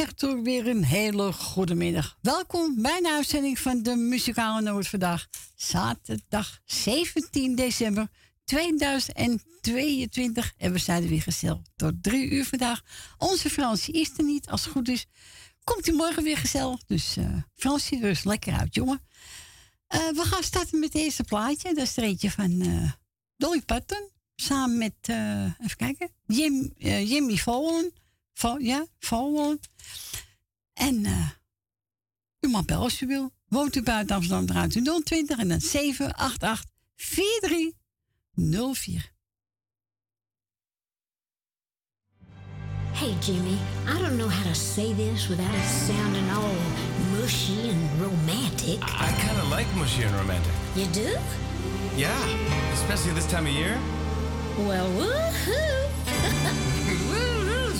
En ik zeg toch weer een hele goede middag. Welkom bij een uitzending van de Muzikale Noot vandaag. Zaterdag 17 december 2022. En we zijn er weer gezellig tot drie uur vandaag. Onze Fransie is er niet. Als het goed is, komt hij morgen weer gezellig. Dus eh Fransie, rust lekker uit, jongen. Eh, we gaan starten met het eerste plaatje. Dat is er eentje van eh, Dolly Parton. Samen met, even kijken, Jim, Jimmy Fallon. Val, ja, Fallon. En eh u mag bellen als u wil. Woont u buiten Amsterdam, draait u 020 en dan 788 4304. Hey, Jimmy, I don't know how to say this without it sounding all mushy and romantic. I kind of like mushy and romantic. You do? Yeah, especially this time of year. Well, woohoo!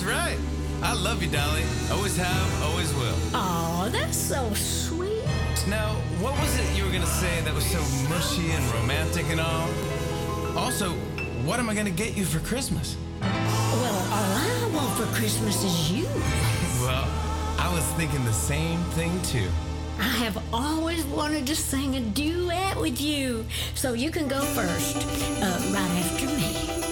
That's right. I love you, Dolly. Always have, always will. Oh, that's so sweet. Now, what was it you were gonna say that was so mushy and romantic and all? Also, what am I gonna get you for Christmas? Well, all I want for Christmas is you. Well, I was thinking the same thing too. I have always wanted to sing a duet with you. So you can go first, uh, right after me.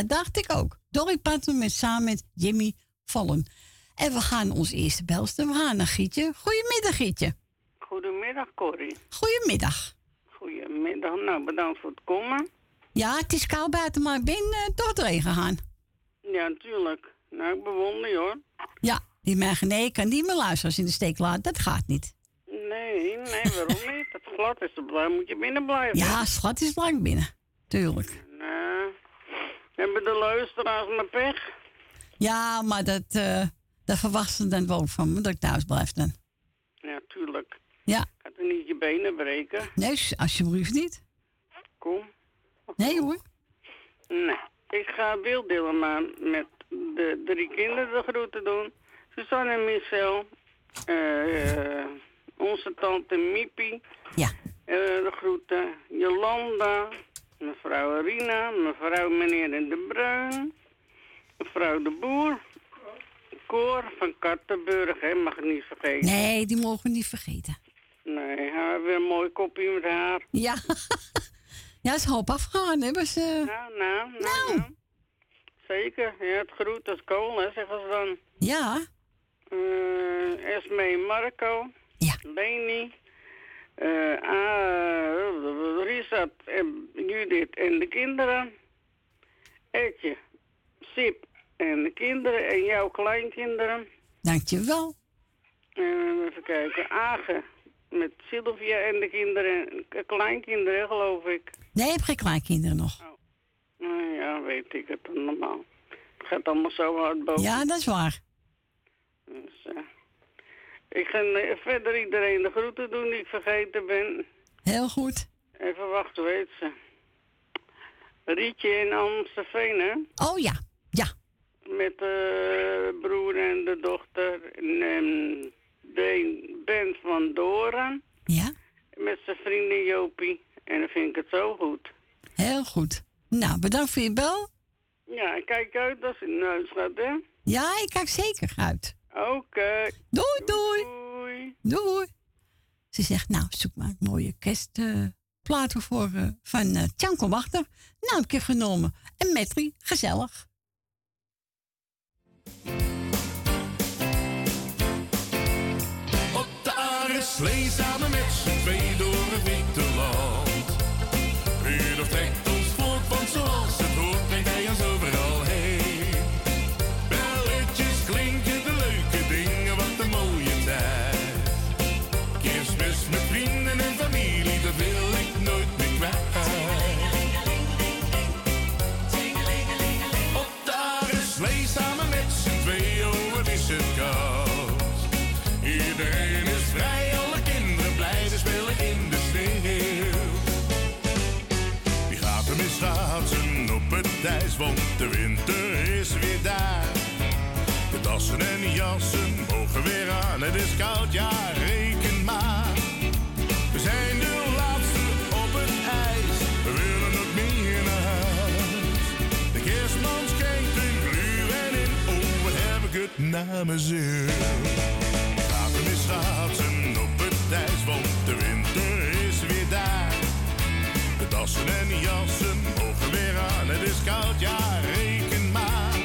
Dat dacht ik ook. Dolly Parton met, samen met Jimmy Vallen. En we gaan ons eerste belster. We gaan naar Gietje. Goedemiddag, Gietje. Goedemiddag, Corrie. Goedemiddag. Goedemiddag. Nou, bedankt voor het komen. Ja, het is koud buiten, maar ik ben toch doorheen gegaan. Ja, natuurlijk. Nou, ik bewonder je hoor. Ja, die merken, nee, ik kan niet meer als je in de steek laat. Dat gaat niet. Nee, nee, waarom niet? Het glad is te blij, moet je binnen blijven. Ja, schat is blank binnen. Tuurlijk. Nou, hebben de luisteraars maar pech? Ja, maar dat, eh dat verwachten ze dan wel van me, dat ik thuis blijf dan. Ja, tuurlijk. Ja, Gaat er niet je benen breken? nee, alsjeblieft niet. Kom. Nee hoor. Nee. Ik ga Wil Dillema met de drie kinderen de groeten doen. Suzanne en Michel. eh, onze tante Miepie. Ja. Eh, de groeten. Jolanda. Mevrouw Rina. Mevrouw meneer en de Bruin. Mevrouw de Boer. Koor van Kattenburg, hè, mag ik niet vergeten. Nee, die mogen we niet vergeten. Nee, hij heeft weer een mooi kopje met haar. Ja. ja, is hoop afgegaan, hè. Was, eh, Nou, nou, nou, Nou. nou. Zeker, ja, het groet als kool, hè, zeggen ze dan. Ja. Eh Esme Marco. Ja. Leni. Eh ah, Richard en Judith en de kinderen. Etje. Sip en de kinderen en jouw kleinkinderen. Dankjewel. Eh, even kijken. Age met Sylvia en de kinderen. en Kleinkinderen, geloof ik. Nee, ik heb geen kleinkinderen nog. Nou ja, weet ik het allemaal. Het gaat allemaal zo hard boven. Ja, dat is waar. Dus, eh, ik ga eh, verder iedereen de groeten doen die ik vergeten ben. Heel goed. Even wachten, weet ze. Rietje in Amstelveen, hè? Oh ja. Ja. Met de broer en de dochter. En ehm, de band van Doran. Ja. Met zijn vriendin Jopie. En dan vind ik het zo goed. Heel goed. Nou, bedankt voor je bel. Ja, kijk uit als je neus gaat, hè? Ja, ik kijk zeker uit. Oké. Doei, doei. Doei. Doei. Ze zegt, nou, zoek maar een mooie kerstplaten voor eh, van eh Tjanko Wachter. Nou, heb ik genomen. En Metri, gezellig. Op de aardeslee samen met z'n twee door het witte land. Schaatsen op het ijs, want de winter is weer daar. De dassen en jassen mogen weer aan, het is koud, ja reken maar. We zijn de laatste op het ijs, we willen nog meer naar huis. De kerstman schenkt een gluwijn in, oh wat heb ik het naar mijn zin. Mee schaatsen op het ijs, want de winter is weer daar. De dassen en jassen het is koud, ja reken maar.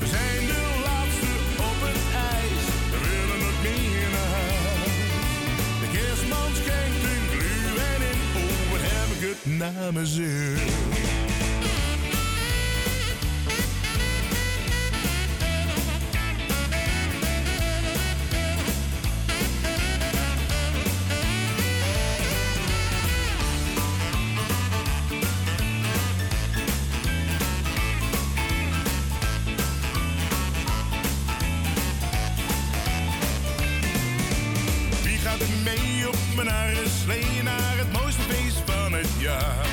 We zijn de laatste op het ijs, we willen nog meer naar huis. De kerstman schenkt een gluwijn in, oh wat heb ik het naar mijn zin. Mee op mijn slee naar het mooiste feest van het jaar?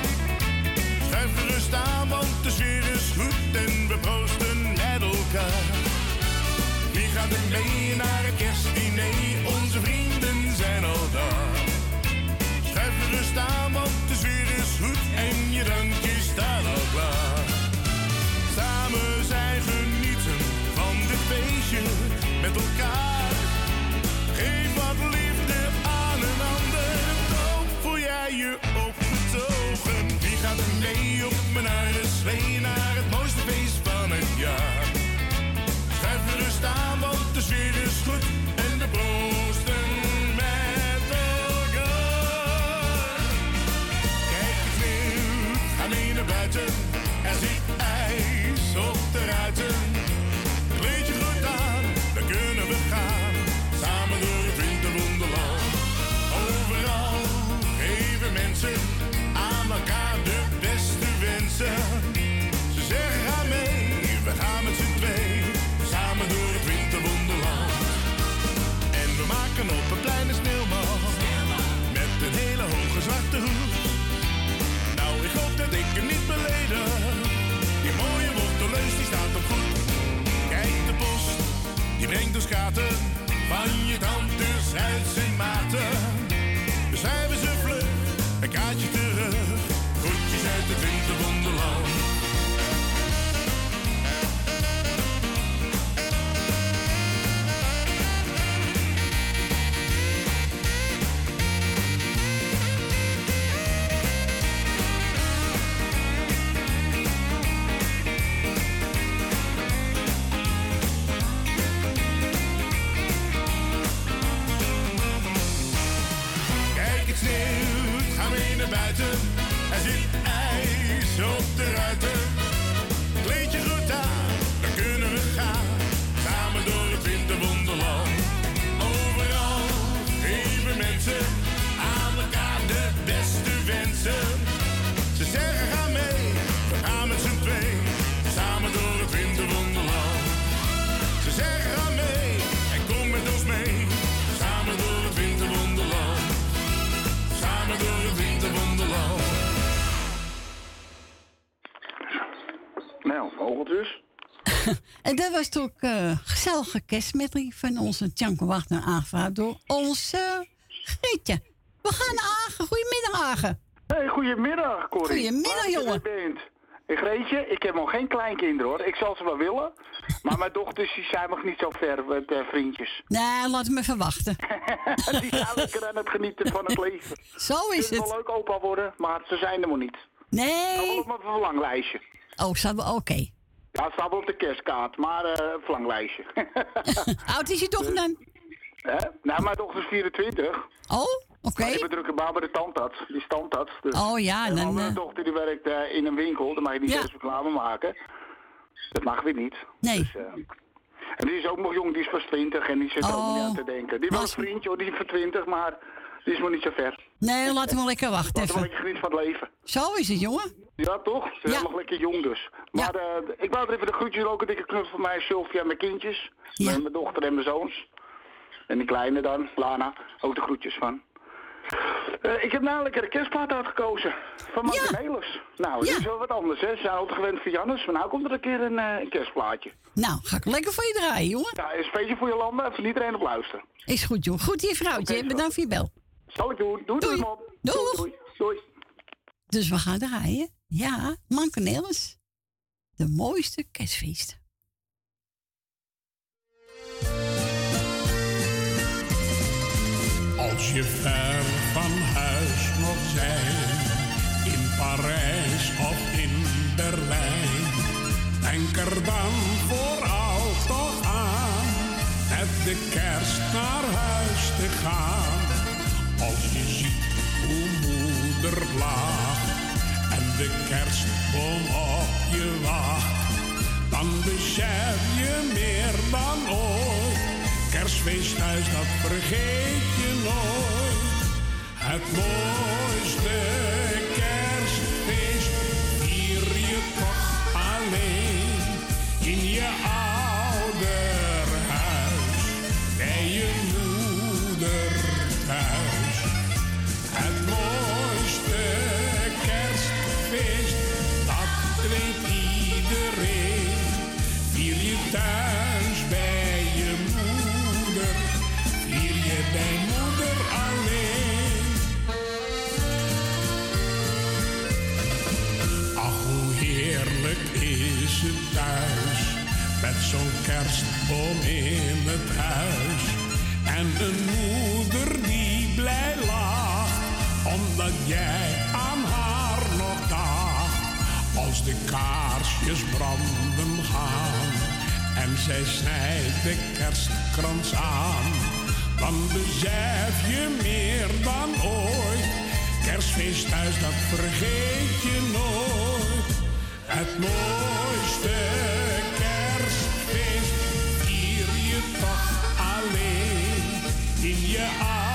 Schuif gerust aan, want de sfeer is goed en we proosten met elkaar. Wie gaat er mee naar het kerstdiner? Onze vrienden zijn al daar. Schuif gerust aan, want de sfeer is goed en je drankje staat gaat mee op mijn aarde slee naar het mooiste feest van het jaar. Schuif me rust aan, want de sfeer is goed en de proosten met elkaar. Kijk eens nu, ga mee naar buiten, er zit ijs op de ruiten. Dat was toch eh gezellige kerstmetrie van onze Tjanko Wagner aangevraagd door onze Grietje. We gaan naar Agen. Goedemiddag, Agen. Hey, goedemiddag, Corrie. Goedemiddag, jongen. Ik Greetje, ik heb nog geen kleinkinderen hoor. Ik zal ze wel willen. Maar mijn dochters die zijn nog niet zo ver met eh, vriendjes. Nee, laat me verwachten. die zijn lekker aan het genieten van het leven. Zo is Ze wil het. leuk opa worden, maar ze zijn er nog niet. Wel Nee. op mijn verlanglijstje. Oh, wel oké. Ja, het staat wel op de kerstkaart, maar eh een verlanglijstje. Oud is je toch dan? Hè? nou, mijn dochter is 24. Oh, oké. Maar ik ben drukke baan bij de tandarts. Die is tandarts. Dus. Oh ja, en mijn dan... andere eh, dochter die werkt eh, in een winkel. Daar mag je niet Ja. eens reclame maken. Dat mag weer niet. Nee. Dus, eh, en die is ook nog jong, die is pas 20 en die zit er ook Oh. niet aan te denken. Die wil een Was- vriendje hoor, die is van 20, maar die is nog niet zo ver. Nee, laten we wel lekker wachten Laten we even. lekker genieten van het leven. Zo is het, jongen. Ja, toch? Ze zijn Ja. nog lekker jong dus. Maar eh, ik wou er even de groetjes ook een dikke knuffel van mij, Sylvia en mijn kindjes. Ja. Mijn, mijn dochter en mijn zoons. En die kleine dan, Lana, ook de groetjes van. Eh, ik heb lekker de kerstplaat uitgekozen. Van Martin Ja. Nou, Ja. dat is wel wat anders, hè. Ze zijn altijd gewend van Jannes, maar nou komt er een keer een, eh, een kerstplaatje. Nou, ga ik lekker voor je draaien, jongen. Ja, een speciaal voor je landen, voor iedereen op luisteren. Is goed, jongen. Goed, je vrouwtje. Bedankt voor je bel. Zal ik doen. Doei, doei, Doei. Dus we gaan draaien. Ja, Mankenelis. De mooiste kerstfeest. Als je ver van huis nog zijn, in Parijs of in Berlijn, denk er dan vooral toch aan, met de kerst naar huis te gaan. En de kerstboom op je wacht, dan besef je meer dan ooit. Kerstfeest thuis, dat vergeet je nooit. Het mooiste zo'n kerstboom in het huis. En een moeder die blij lacht, omdat jij aan haar nog dacht. Als de kaarsjes branden gaan en zij snijdt de kerstkrans aan, dan besef je meer dan ooit. Kerstfeest thuis, dat vergeet je nooit. Het mooiste kerstfeest Yeah.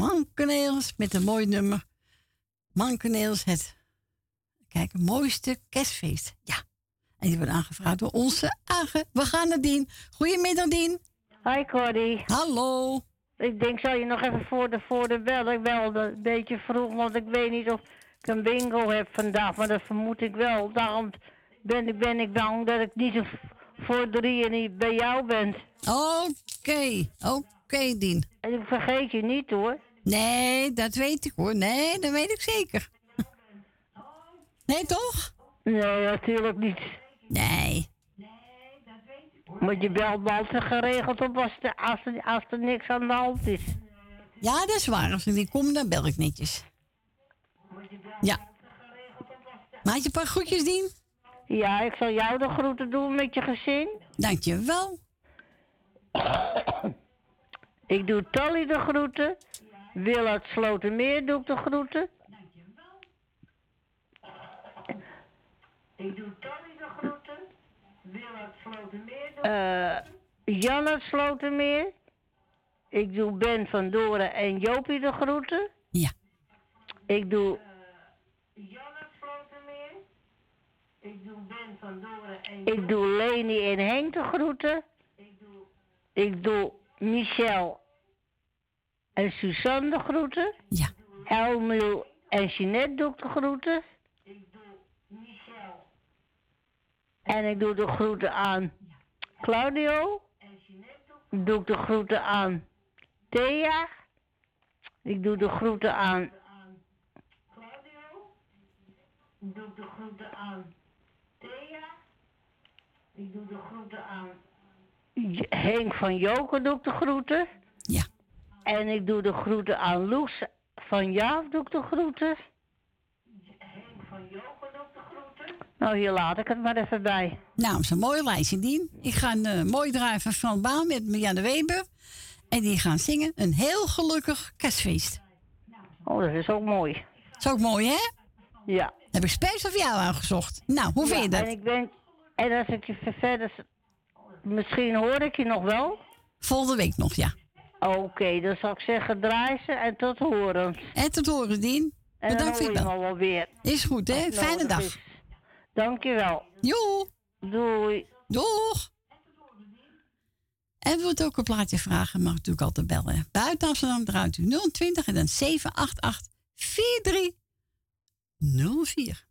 Mankeneels met een mooi nummer. Mankeneels, het kijk, het mooiste kerstfeest. Ja. En die wordt aangevraagd door onze Agen. We gaan naar Dien. Goedemiddag, Dien. Hi Cordy. Hallo. Ik denk, zal je nog even voor de, voor de bel? Ik bel een beetje vroeg, want ik weet niet of ik een bingo heb vandaag. Maar dat vermoed ik wel. Daarom ben ik, ben ik bang dat ik niet zo voor drieën niet bij jou ben. Oké, oké, Dien. En ik vergeet je niet hoor. Nee, dat weet ik hoor. Nee, dat weet ik zeker. Nee, toch? Nee, natuurlijk niet. Nee. Want je belt me altijd geregeld op als, er- als, er, als er niks aan de hand is. Ja, dat is waar. Als er niet komt, dan bel ik netjes. Ja. Maak je een paar groetjes, Dien? Ja, ik zal jou de groeten doen met je gezin. Dankjewel. Ik doe Tolly de groeten. Wil uit Slotermeer doe ik de groeten. Ik doe Tolly de groeten. Wil uit Slotermeer doe Jan uit Slotermeer. Ik doe Ben van Doren en Jopie de groeten. Ja. Ik doe Jan uit Slotermeer. Ik doe Ben van Doren en Ik doe Leni en Henk de groeten. Ik doe Michel en Suzanne de groeten. Ja. Elmiel en Jeanette doe ik de groeten. Ik doe Michel. En ik doe de groeten aan Claudio. Doe ik de groeten aan Thea. Ik doe de groeten aan Claudio. Doe ik de groeten aan Thea. Ik doe de groeten aan Henk van Joken doe ik de groeten. En ik doe de groeten aan Loes van Jaap doe ik de groeten. Henk van Joken doe ik de groeten. Nou, hier laat ik het maar even bij. Nou, dat is een mooi lijstje, Dien. Ik ga een eh, mooi draaien van Baan met Marianne Weber. En die gaan zingen een heel gelukkig kerstfeest. Oh, dat is ook mooi. Is ook mooi, hè? Ja. Heb ik speciaal voor jou aangezocht. Nou, hoe vind je dat? En ik ben... En als ik je ver- verder... Misschien hoor ik je nog wel. Volgende week nog, ja. Oké, dan zal ik zeggen draai ze en tot horens. En tot horen, Dien. En dan Bedankt voor je me wel weer. Is goed, hè? Als Fijne dag. is. Dankjewel. Jo. Doei. Doeg. En wilt ook een plaatje vragen, mag natuurlijk altijd bellen. Buiten Amsterdam draait u 020 en dan 788 4304.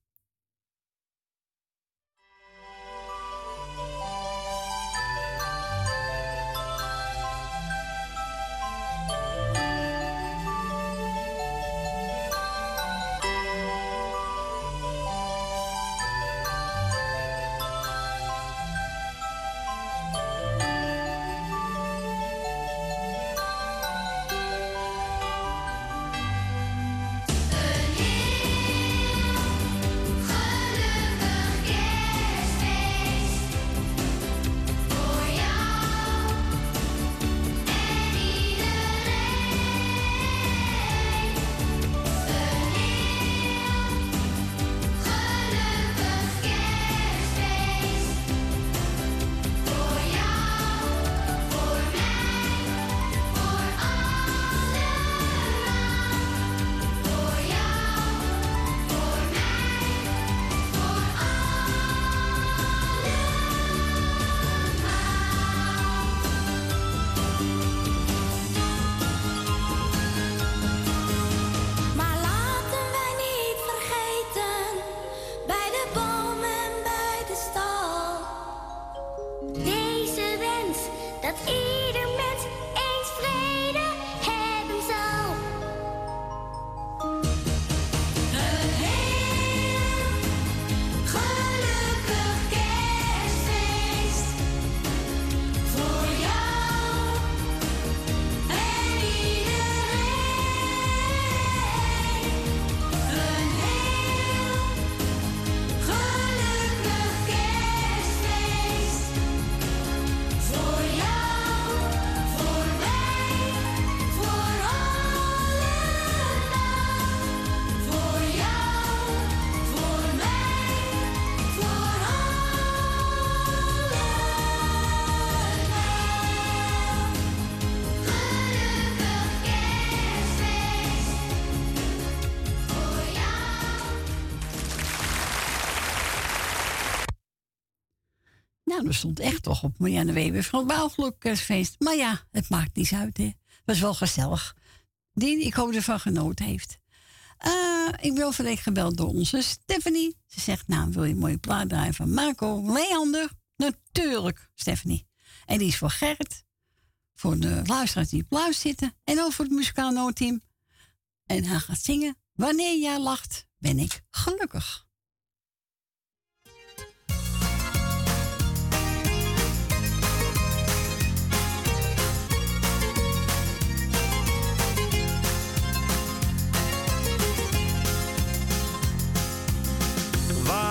Er stond echt toch op Marianne Weber van het. Maar ja, het maakt niets uit, hè. Was wel gezellig. Die, ik hoop ervan genoten heeft. Eh, ik ben van week gebeld door onze Stephanie. Ze zegt, nou, wil je een mooie plaat draaien van Marco Leander? Natuurlijk, Stephanie. En die is voor Gerrit. Voor de luisteraars die op luis zitten. En ook voor het muzikaal noodteam. En hij gaat zingen. Wanneer jij lacht, ben ik gelukkig.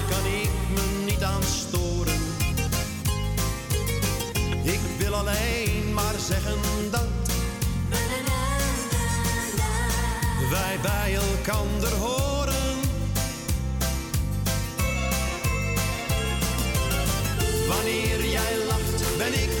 me alleen maar zeggen dat wij bij elkander horen. Wanneer jij lacht, ben ik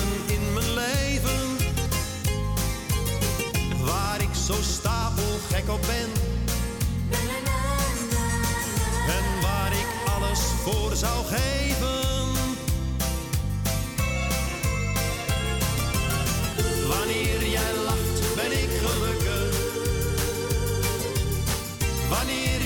zo stapelgek op ben. En waar ik alles voor zou geven. Wanneer jij lacht, ben ik gelukkig. Wanneer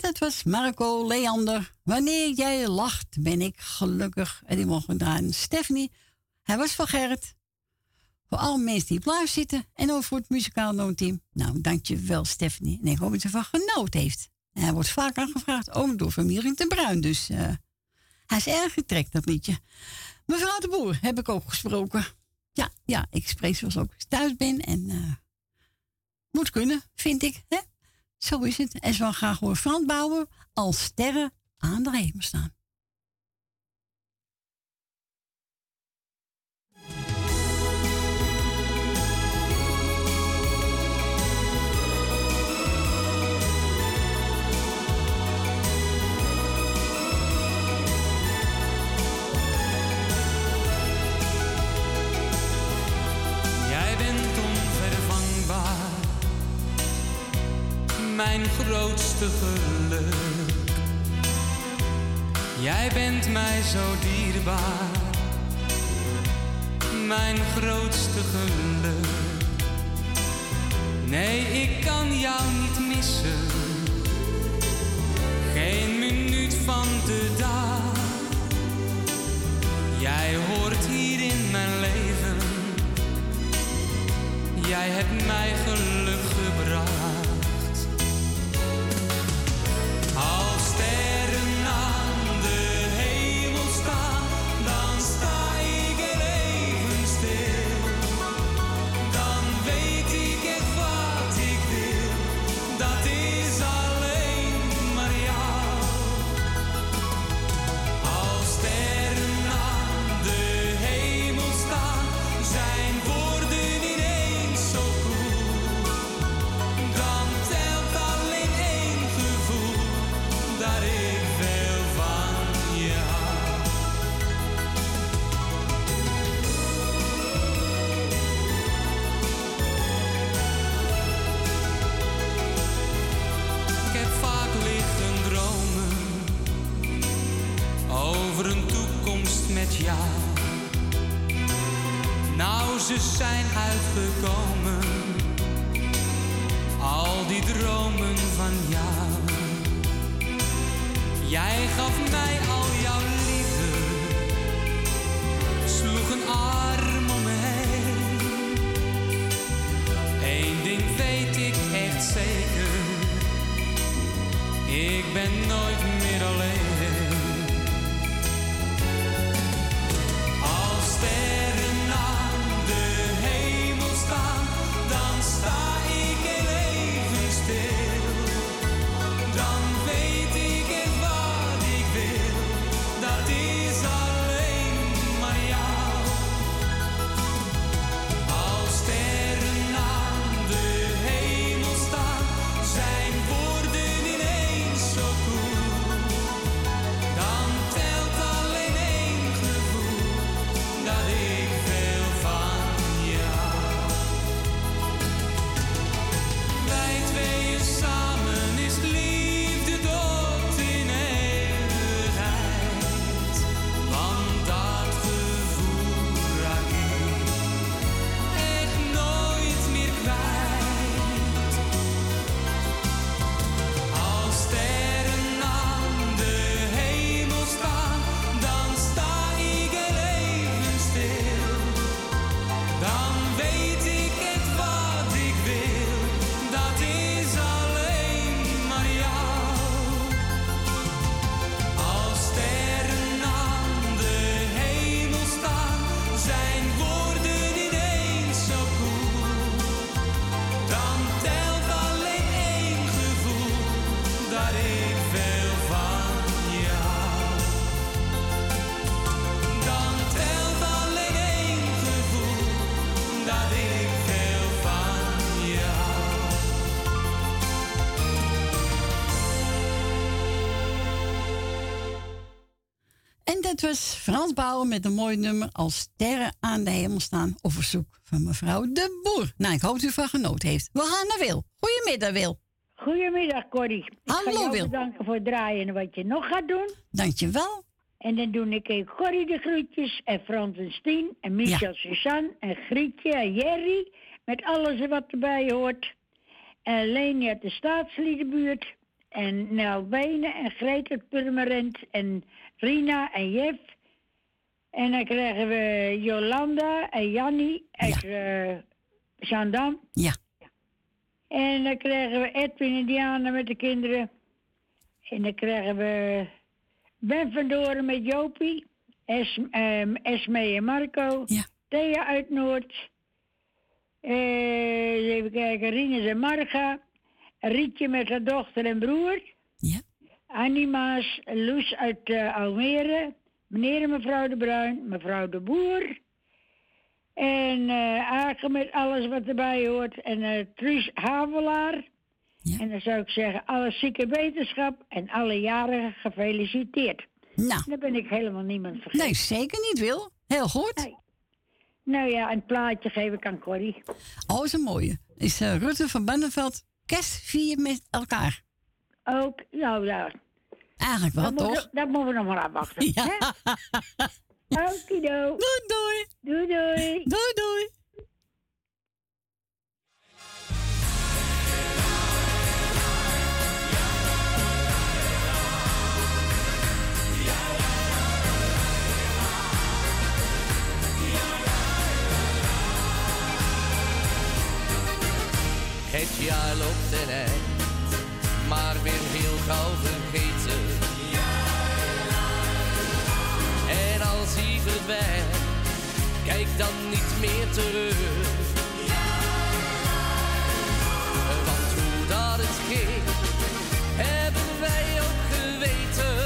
Dat was Marco Leander. Wanneer jij lacht, ben ik gelukkig. En die mogen draaien. Stephanie, hij was van Gerrit. Voor alle mensen die luister zitten. En ook voor het muzikaal noodteam. Nou, dankjewel Stephanie. En ik hoop dat ze van genoten heeft. En hij wordt vaak aangevraagd, ook door familie te Bruin. Dus eh, hij is erg getrekt, dat liedje. Mevrouw de Boer heb ik ook gesproken. Ja, ja, ik spreek zoals ook thuis ben. En eh, moet kunnen, vind ik. Hè? Zo is het. En zo graag horen Bauer als sterren aan de hemel staan. Mijn grootste geluk. Jij bent mij zo dierbaar, mijn grootste geluk. Nee, ik kan jou niet missen, geen minuut van de dag. Jij hoort hier in mijn leven. Jij hebt mij geluk Was Frans Bauer met een mooi nummer als sterren aan de hemel staan op verzoek van mevrouw De Boer. Nou, ik hoop dat u van genoten heeft. We gaan naar Wil. Goedemiddag, Wil. Goedemiddag, Corrie. Ik ga Hallo, jou Wil. bedanken voor het draaien en wat je nog gaat doen. Dankjewel. En dan doe ik even Corrie de groetjes en Frans en Stien en Michel Suzanne en Grietje en Jerry. Met alles wat erbij hoort. En Leni uit de staatsliedenbuurt. En Nel Benen en Greet uit Purmerend. En Rina en Jef. En dan krijgen we Jolanda en Jannie uit eh Zandam. Ja. En dan krijgen we Edwin en Diana met de kinderen. En dan krijgen we Ben van Doren met Jopie. Es, ehm, Esme en Marco. Ja. Thea uit Noord. Eh, even kijken, Rinus en Marga. Rietje met haar dochter en broer. Ja. Annie Maas, Loes uit eh, Almere. Meneer en mevrouw de Bruin, mevrouw de Boer. En eh Aken met alles wat erbij hoort. En eh Truus Havelaar. En dan zou ik zeggen, alle zieke wetenschap en alle jarigen gefeliciteerd. Nou. Dan ben ik helemaal niemand vergeten. Nee, zeker niet, Wil. Heel goed. Nou ja, een plaatje geef ik aan Corrie. Oh, is een mooie. Is Rutte van Banneveld kerst vieren met elkaar? Ook, nou ja. Eigenlijk wel, dat toch? Moeten, dat moeten we nog maar afwachten. Ja. Okido. Doei, doei. Doei, doei. Doei, doei. Het jaar loopt ten dan niet meer terug. Want hoe dat het ging, hebben wij ook geweten.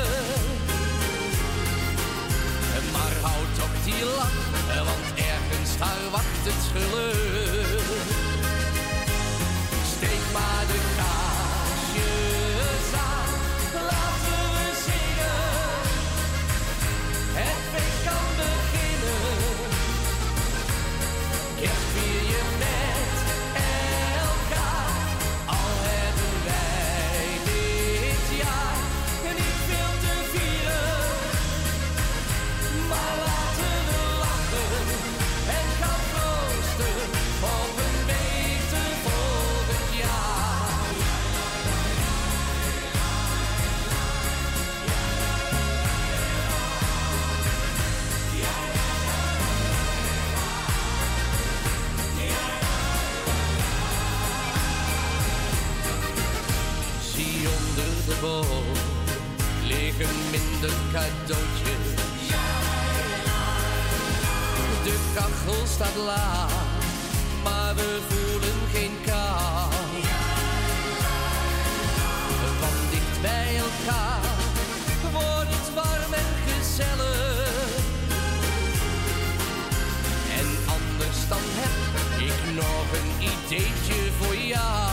Maar houd toch die lach, want ergens daar wacht het geluk. Steek maar de De kachel staat laag, maar we voelen geen kou. Want dicht bij elkaar wordt het warm en gezellig. En anders dan heb ik nog een ideetje voor jou.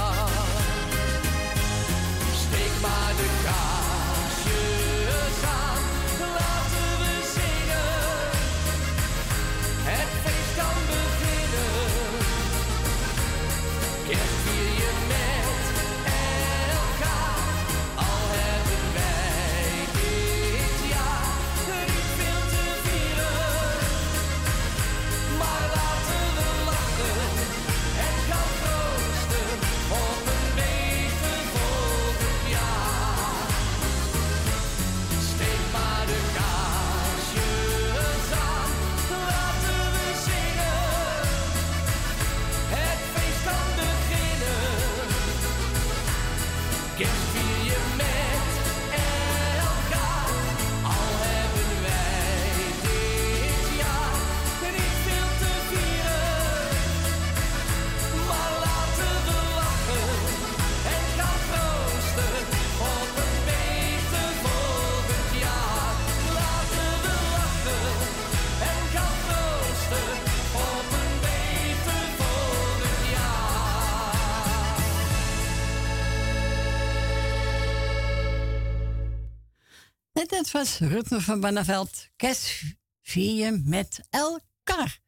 Was Rutme van Banneveld. Kerst vier je met elkaar.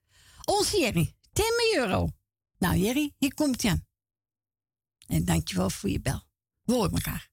Onze Jerry, 10 euro. Nou Jerry, hier komt hij aan. En dankjewel voor je bel. We horen elkaar.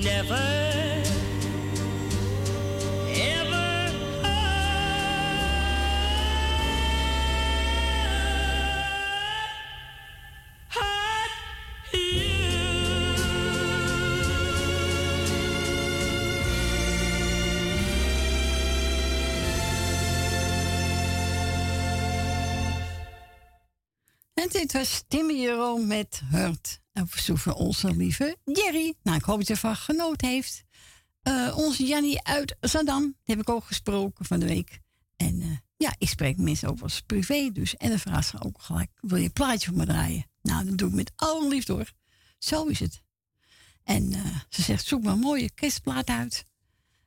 never. En dit was Timmy met Hurt. En verzoek van onze lieve Jerry. Nou, ik hoop dat je ervan genoten heeft. Eh, onze Jannie uit Zandam. Heb ik ook gesproken van de week. En eh, ja, ik spreek mensen over als privé dus. En dan vraagt ze ook gelijk, wil je een plaatje voor me draaien? Nou, dat doe ik met alle liefde hoor. Zo is het. En eh, ze zegt, zoek maar een mooie kerstplaat uit.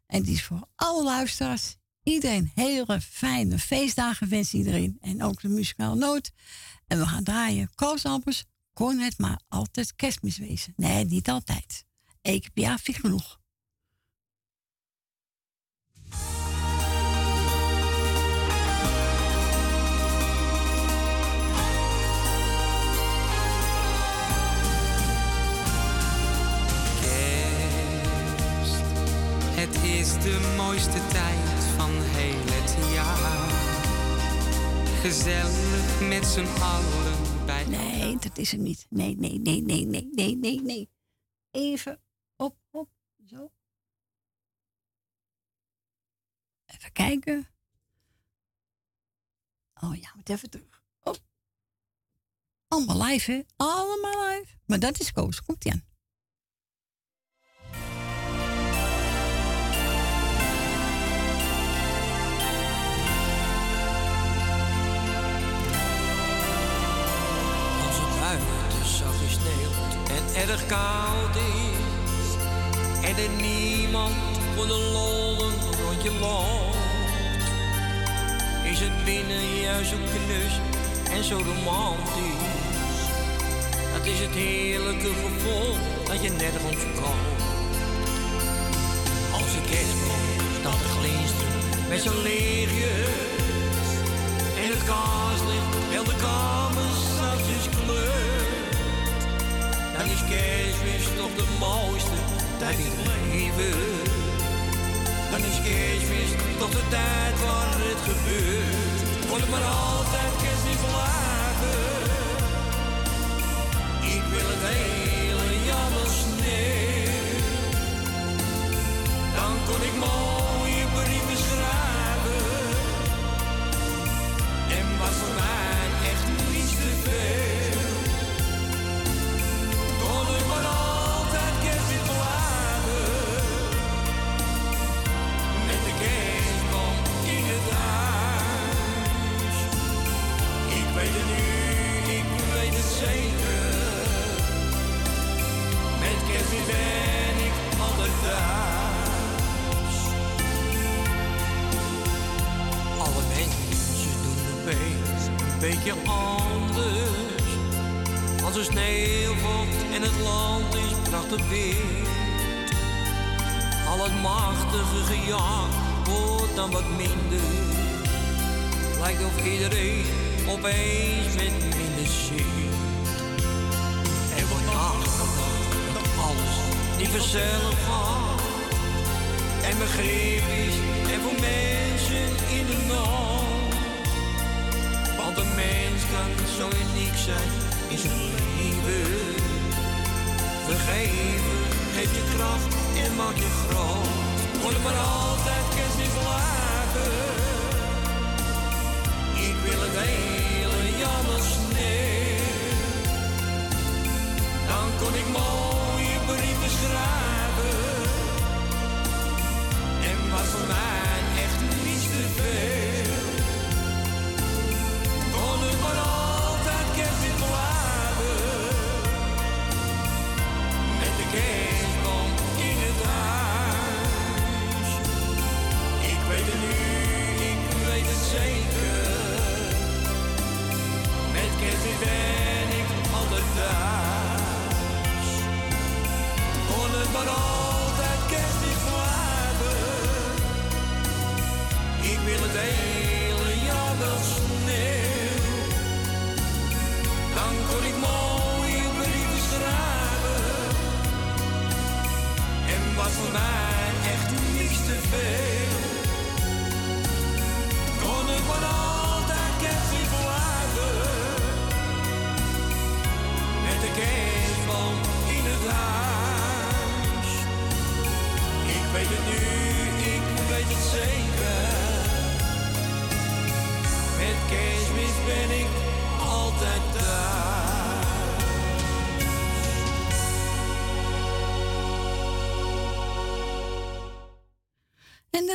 En die is voor alle luisteraars. Iedereen hele fijne feestdagen wens iedereen. En ook de muzikale noot. En we gaan draaien. Koosampers kon het maar altijd kerstmis wezen. Nee, niet altijd. Eén keer per jaar vind ik genoeg. Kerst, het is de mooiste tijd Gezellig met z'n allen bij Nee, dat is het niet. Nee, nee, nee, nee, nee, nee, nee, nee. Even op, op, zo. Even kijken. Oh ja, moet even terug. Op. Allemaal live, hè? Allemaal live. Maar dat is Koos. Komt ie aan. Erg koud is En er niemand voor de lol een rondje loopt Is het binnen juist zo knus en zo romantisch. Dat is het heerlijke gevoel dat je nergens koopt Als ik kerstboom staat te glinsteren met zo'n lichtjes en het kaarslicht heel de kamer Dan is kerstmis toch de mooiste tijd in het leven. Dan is kerstmis toch de tijd waar het gebeurt. Word ik maar altijd kerstmis blijven. Ik wil het hele jaar sneeuw. Dan kon ik mooie anders. Als er sneeuw valt en het land is prachtig weer. Al het machtige gejaagd wordt dan wat minder. Lijkt of iedereen opeens met minder zin. En wordt nagedacht dat alles niet vanzelf gaat. En begrip is er voor mensen in de nacht. Want een mens kan zo uniek zijn in zijn leven. Vergeven geeft je kracht en maakt je groot. Word maar altijd kerstmis later. Ik wil het hele jammer sneeuw. Dan kon ik mooie brieven schrijven. En was voor mij maar altijd kerstmis blijven. Ik wil het hele jaar wel sneeuw. Dan kon ik mooie brieven schrijven. En was voor mij echt niets te veel.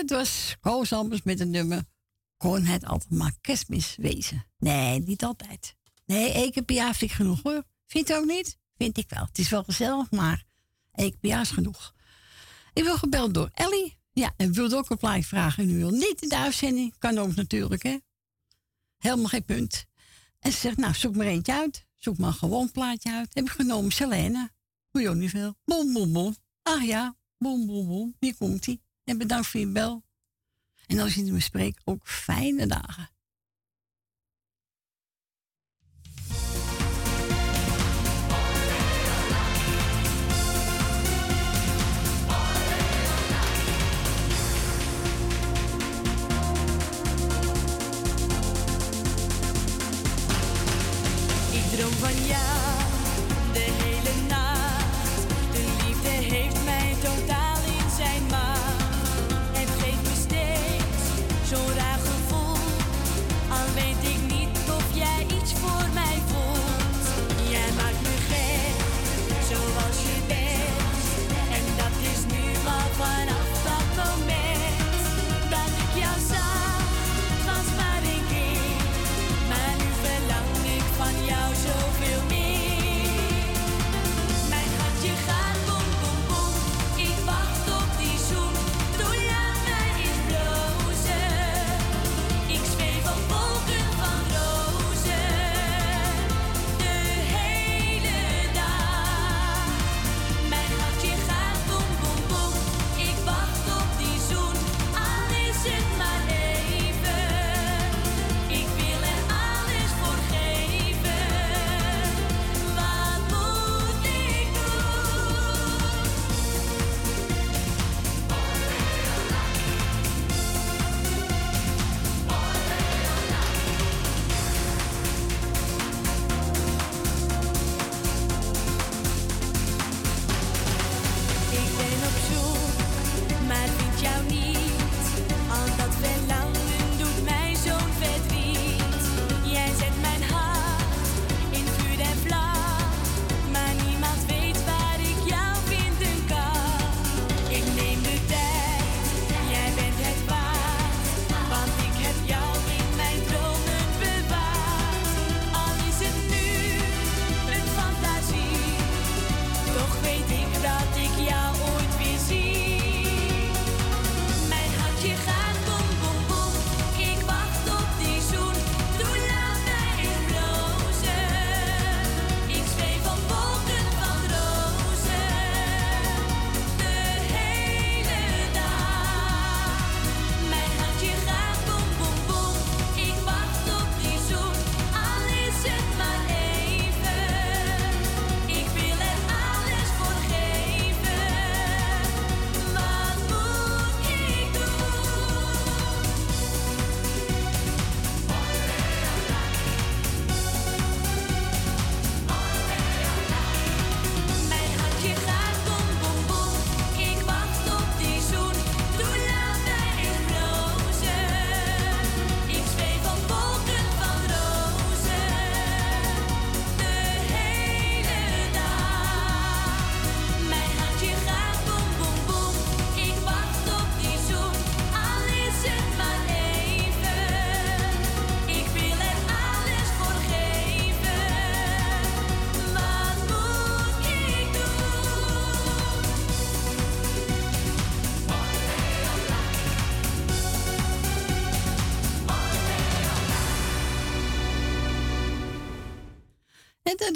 Dat was Koos met een nummer. Kon het altijd maar kerstmis wezen? Nee, niet altijd. Nee, één keer per vind ik genoeg hoor. Vindt u ook niet? Vind ik wel. Het is wel gezellig, maar één keer per genoeg. Ik wil gebeld door Ellie. Ja, en wilde ook een plaatje vragen. En u wil niet in de uitzending. Kan ook natuurlijk, hè. Helemaal geen punt. En ze zegt, nou, zoek maar eentje uit. Zoek maar een gewoon plaatje uit. Heb ik genomen Selene. Moet je ook niet veel. Bom, bom, bom. Ach ja, bom, bom, bom. Hier komt ie. En bedankt voor je bel. En als je me spreekt, ook fijne dagen. Ik droom van jou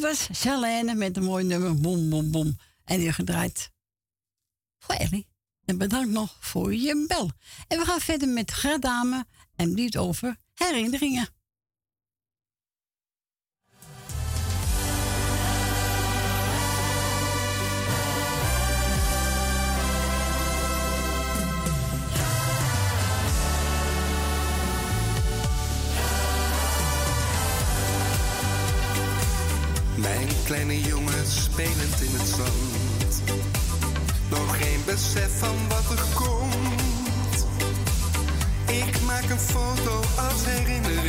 was Charlene met een mooi nummer. Boom, boom, boom. En die gedraaid voor Ellie. En bedankt nog voor je bel. En we gaan verder met Gerdame. en lied over herinneringen. Kleine jongens spelend in het zand. Nog geen besef van wat er komt. Ik maak een foto als herinnering.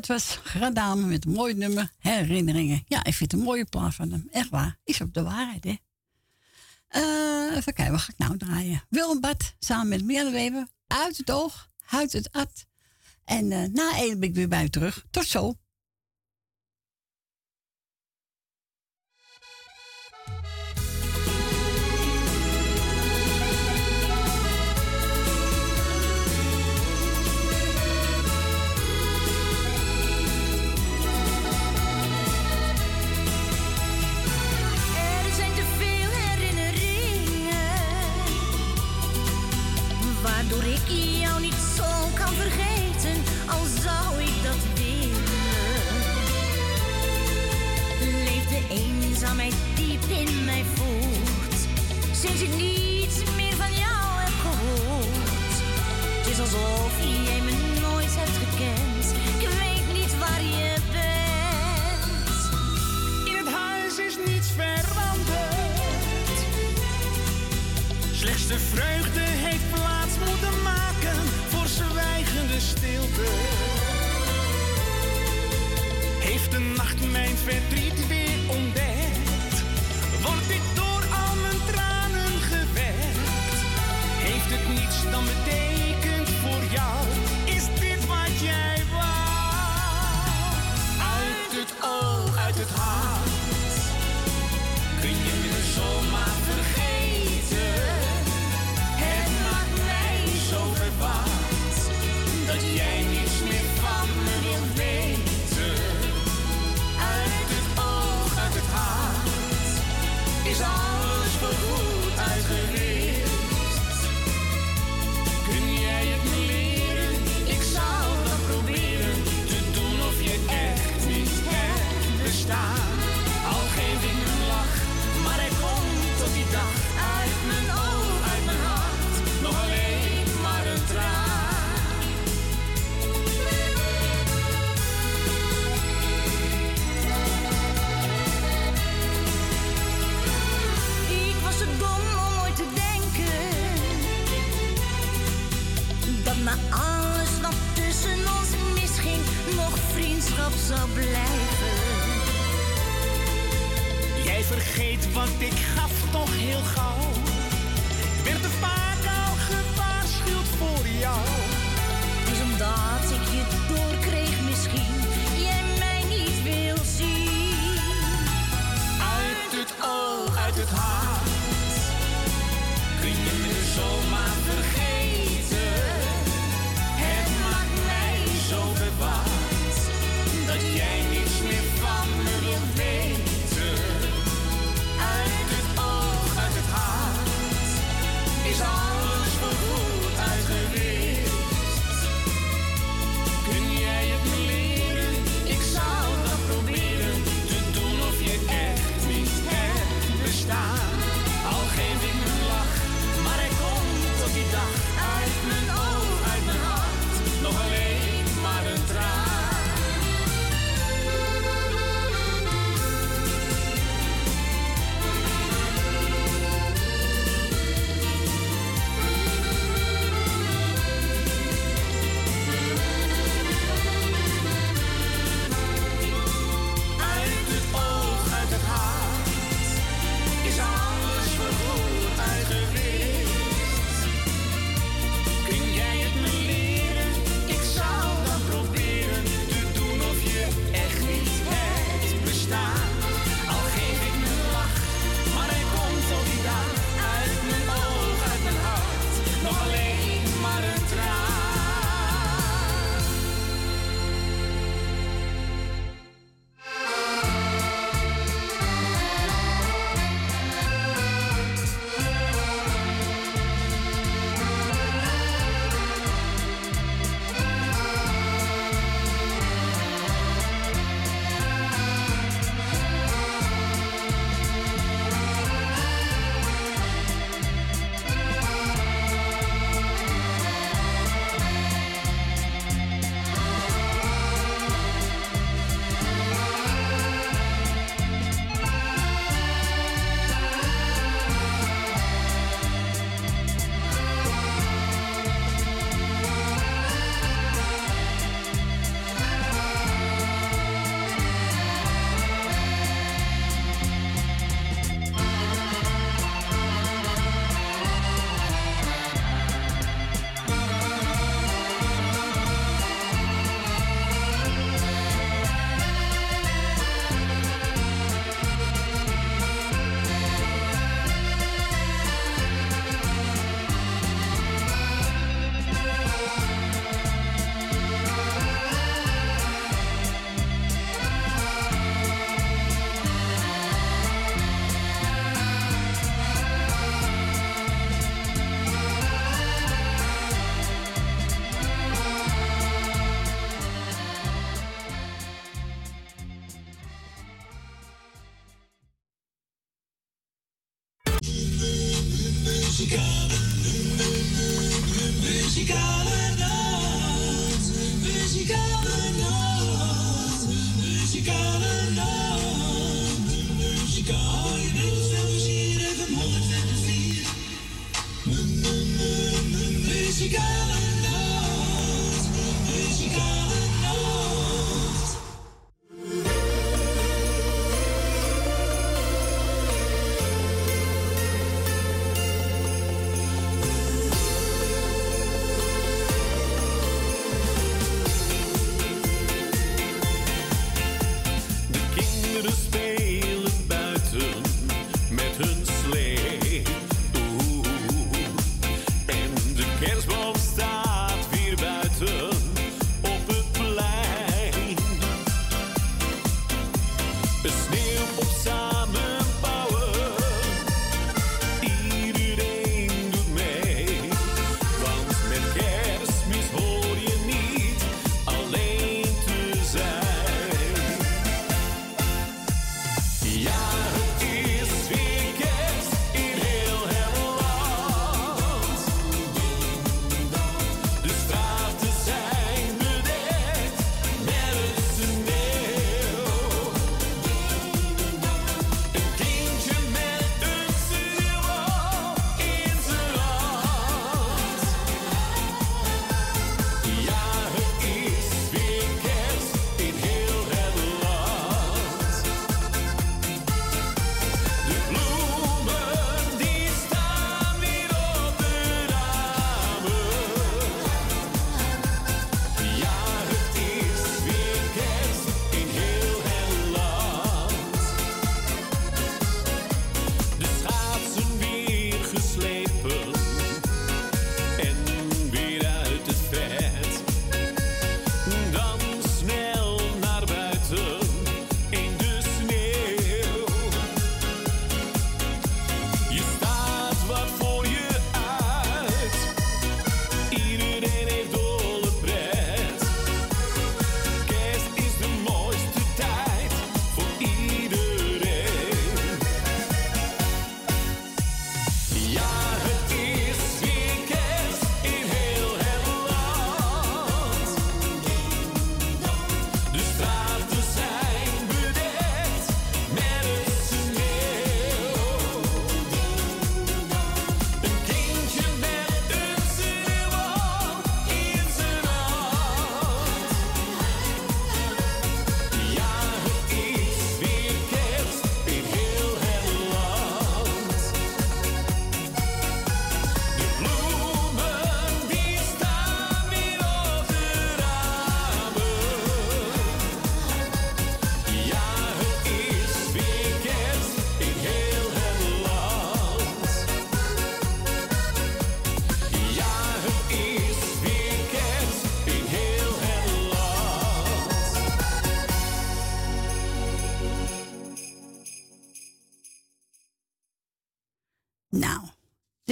dat was Radame met een mooi nummer, herinneringen. Ja, ik vind het een mooie plaat van hem. Echt waar. Is op de waarheid, hè. Eh, even kijken, wat ga ik nou draaien? Willem Bad, samen met Merleweber. Uit het oog, uit het at. En eh, na één ben ik weer bij u terug. Tot zo. verdriet weer ontdekt, word ik door al mijn tranen gewekt. Heeft het niets dan betekend voor jou? Is dit wat jij wou? Uit het oog, uit het hart, kun je me zomaar vergeten. Het maakt mij zo verbaasd dat jij niet. shine. Maar alles wat tussen ons misging, nog vriendschap zal blijven. Jij vergeet wat ik gaf toch heel gauw. Ik werd er vaak al gewaarschuwd voor jou. Is omdat ik je doorkreeg misschien, jij mij niet wil zien. Uit het oog, uit het hart.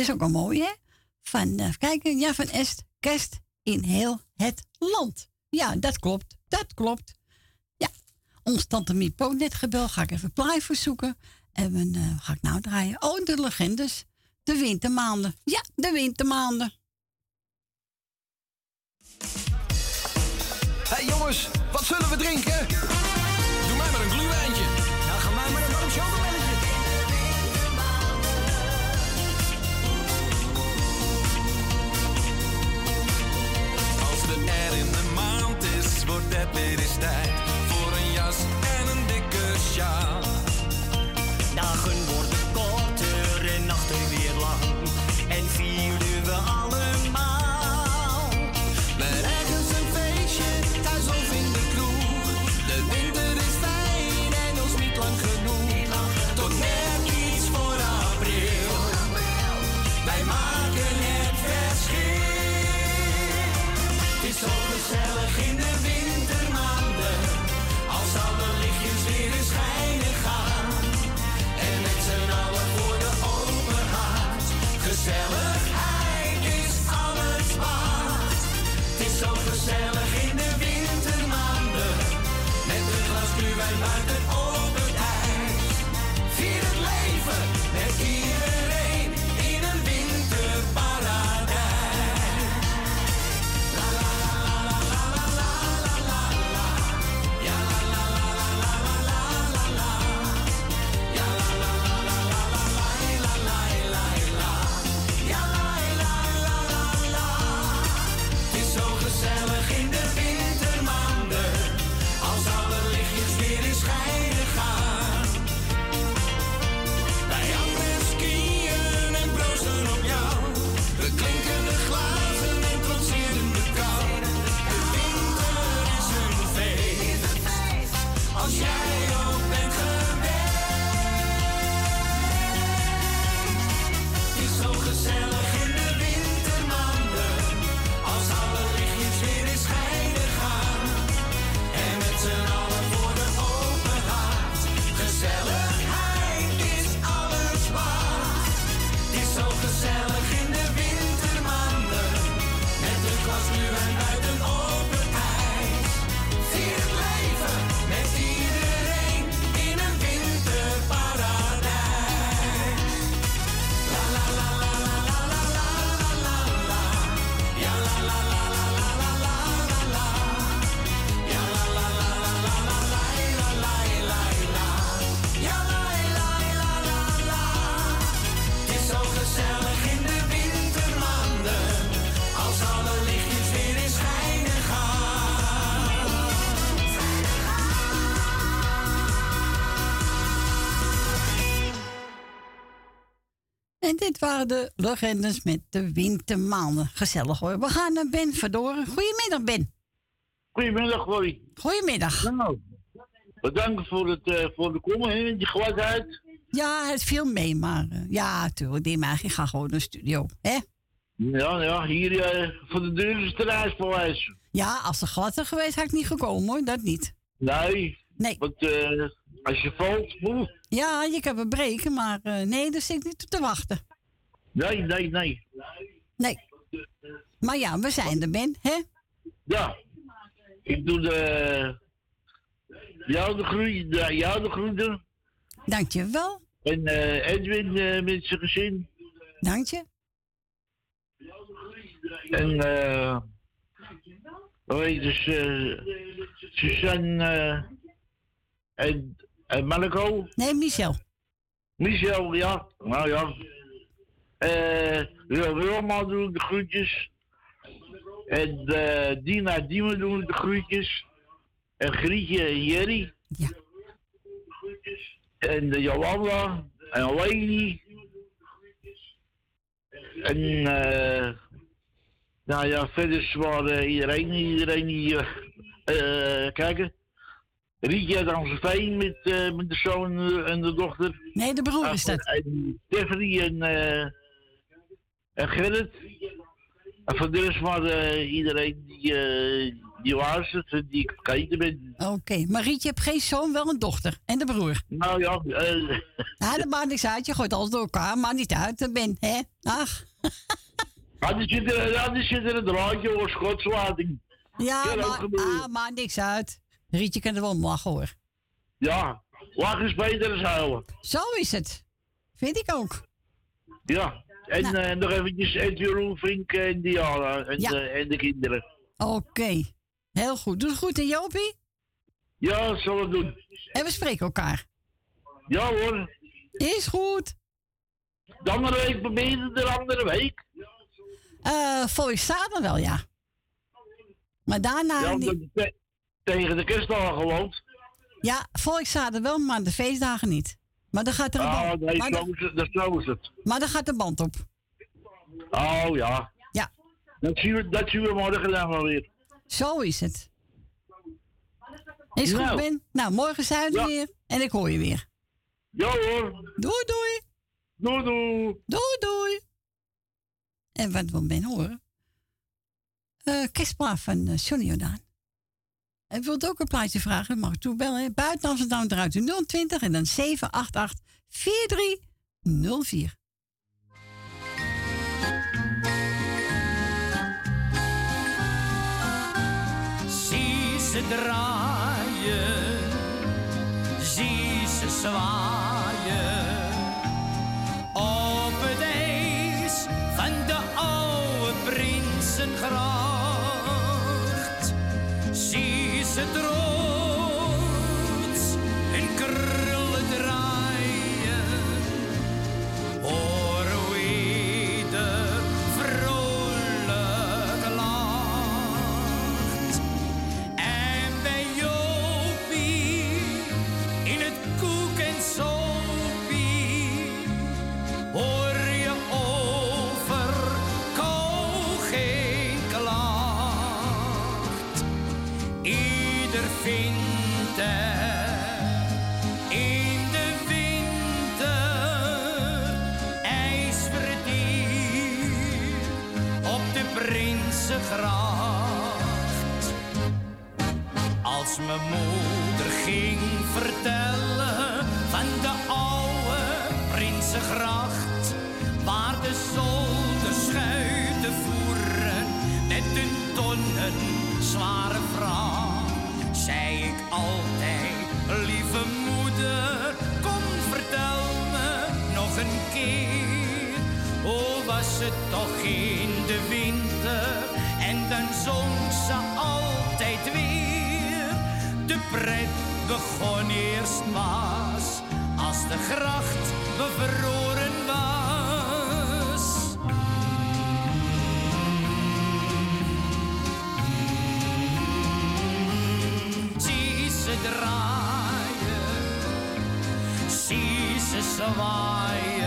Is ook al mooi, hè? Van, eh, kijk, ja, van Est, kerst in heel het land. Ja, dat klopt, dat klopt. Ja, ons tante Miep ook net gebeld. Ga ik even plaai verzoeken. En dan eh, ga ik nou draaien. Oh, de legendes. De wintermaanden. Ja, de wintermaanden. Hey jongens, wat zullen we drinken? that lady. Dit waren de legendes met de wintermaanden. Gezellig hoor. We gaan naar Ben Verdoren. Goedemiddag, Ben. Goedemiddag, Roy. Goedemiddag. Nou, bedankt voor, het, eh, voor de komen, hè, die gladheid. Ja, het viel mee, maar eh, ja, tuurlijk. Die maar ik ga gewoon naar de studio. Hè? Ja, ja, hier eh, voor de deur is het. Ja, als het glad was geweest, had ik niet gekomen hoor. Dat niet. Nee. Nee. Want als je valt, oeh, Ja, je kan een breken, maar nee, daar zit ik niet op te wachten. Nee, nee, nee. Nee. Maar ja, we zijn er, Ben, hè? Ja, ik doe de, jou de groei, de, jou de groeten. Dankjewel. En eh, Edwin eh, met zijn gezin. Dank je. En eh, hoe heet dus, eh Suzanne eh, en, en Marco. Nee, Michel. Michel, ja. Nou ja. Eh Roma doe ik de groetjes. En eh Dina Diemen doe ik de groetjes. En Grietje en Jerry. Ja. En de Jolanda. En Leni. En eh nou ja, verder is waar eh, iedereen, iedereen die eh eh, kijken. Rietje uit Amstelveen met, eh, met de zoon eh, en de dochter. Nee, de broer is dat. En Stephanie en, eh en Gerrit. En voor de rest maar eh, iedereen die, eh, die was het die ik vergeten ben. Oké, maar Riet, je hebt geen zoon, wel een dochter. En de broer. Nou ja, eh, Ja, dat maakt niks uit. Je gooit alles door elkaar. Maakt niet uit. Dat ben, hè? Ach. ah, die zit er, ja, die zit er een draadje voor schotswating. Ja, ook maar, ah, maakt niks uit. Rietje kan er wel om lachen, hoor. Ja, lachen is beter dan huilen. Zo is het. Vind ik ook. Ja, en Nou. eh, nog eventjes Ed Jeroen, Vink en Diana en, Ja. de, en de kinderen. Oké. Heel goed. Doe het goed, en Jopie? Ja, zal het doen. En we spreken elkaar. Ja hoor. Is goed. De andere week probeer je de andere week. Eh volgens zaterdag wel, ja. Maar daarna Ja, te- tegen de kerstdagen woont. Ja, volgens zaterdag wel, maar de feestdagen niet. Maar dan gaat er een Ah, band, nee, maar, zo is het. Dat zo is het. maar dan gaat de band op. Oh ja. Ja. Dat zien we, dat zien we morgen dan wel weer. Zo is het. Is goed, Nou. Ben? Nou, morgen zijn we Ja. weer. En ik hoor je weer. Ja hoor. Doei, doei. Doei, doei. Doei, doei. En wat wil Ben horen? Kerstplaat van Johnny Jordaan. En wilt ook een plaatje vragen? Mag toebellen. Buiten Amsterdam eruit u 020 en dan 788 4304. Zie ze draaien, zie ze zwaaien. Ze trots Prinsengracht. Als mijn moeder ging vertellen van de oude Prinsengracht, waar de zolderschuiten voeren met hun tonnen zware vracht, zei ik altijd, lieve moeder, kom vertel me nog een keer. Oh, was het toch in pret begon eerst pas als de gracht bevroren was. Zie ze draaien, zie ze zwaaien.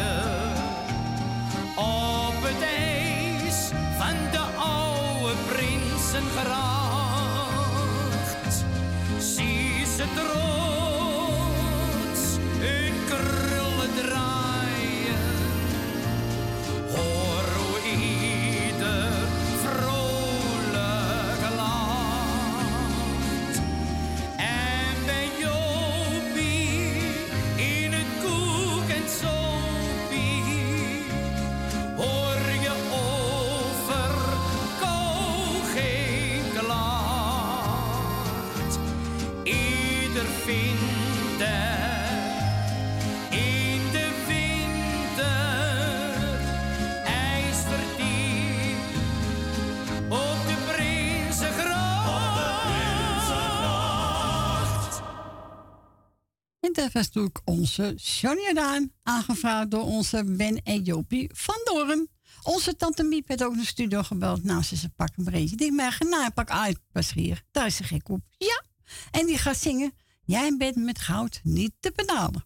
En dat was onze Johnny Jordaan, aangevraagd door onze Ben en Jopie van Doorn. Onze tante Miep werd ook naar de studio gebeld. Nou, ze pak een breedje. Die maar nou, pak uit, pas hier. Daar is ze gek op. Ja. En die gaat zingen. Jij bent met goud niet te betalen.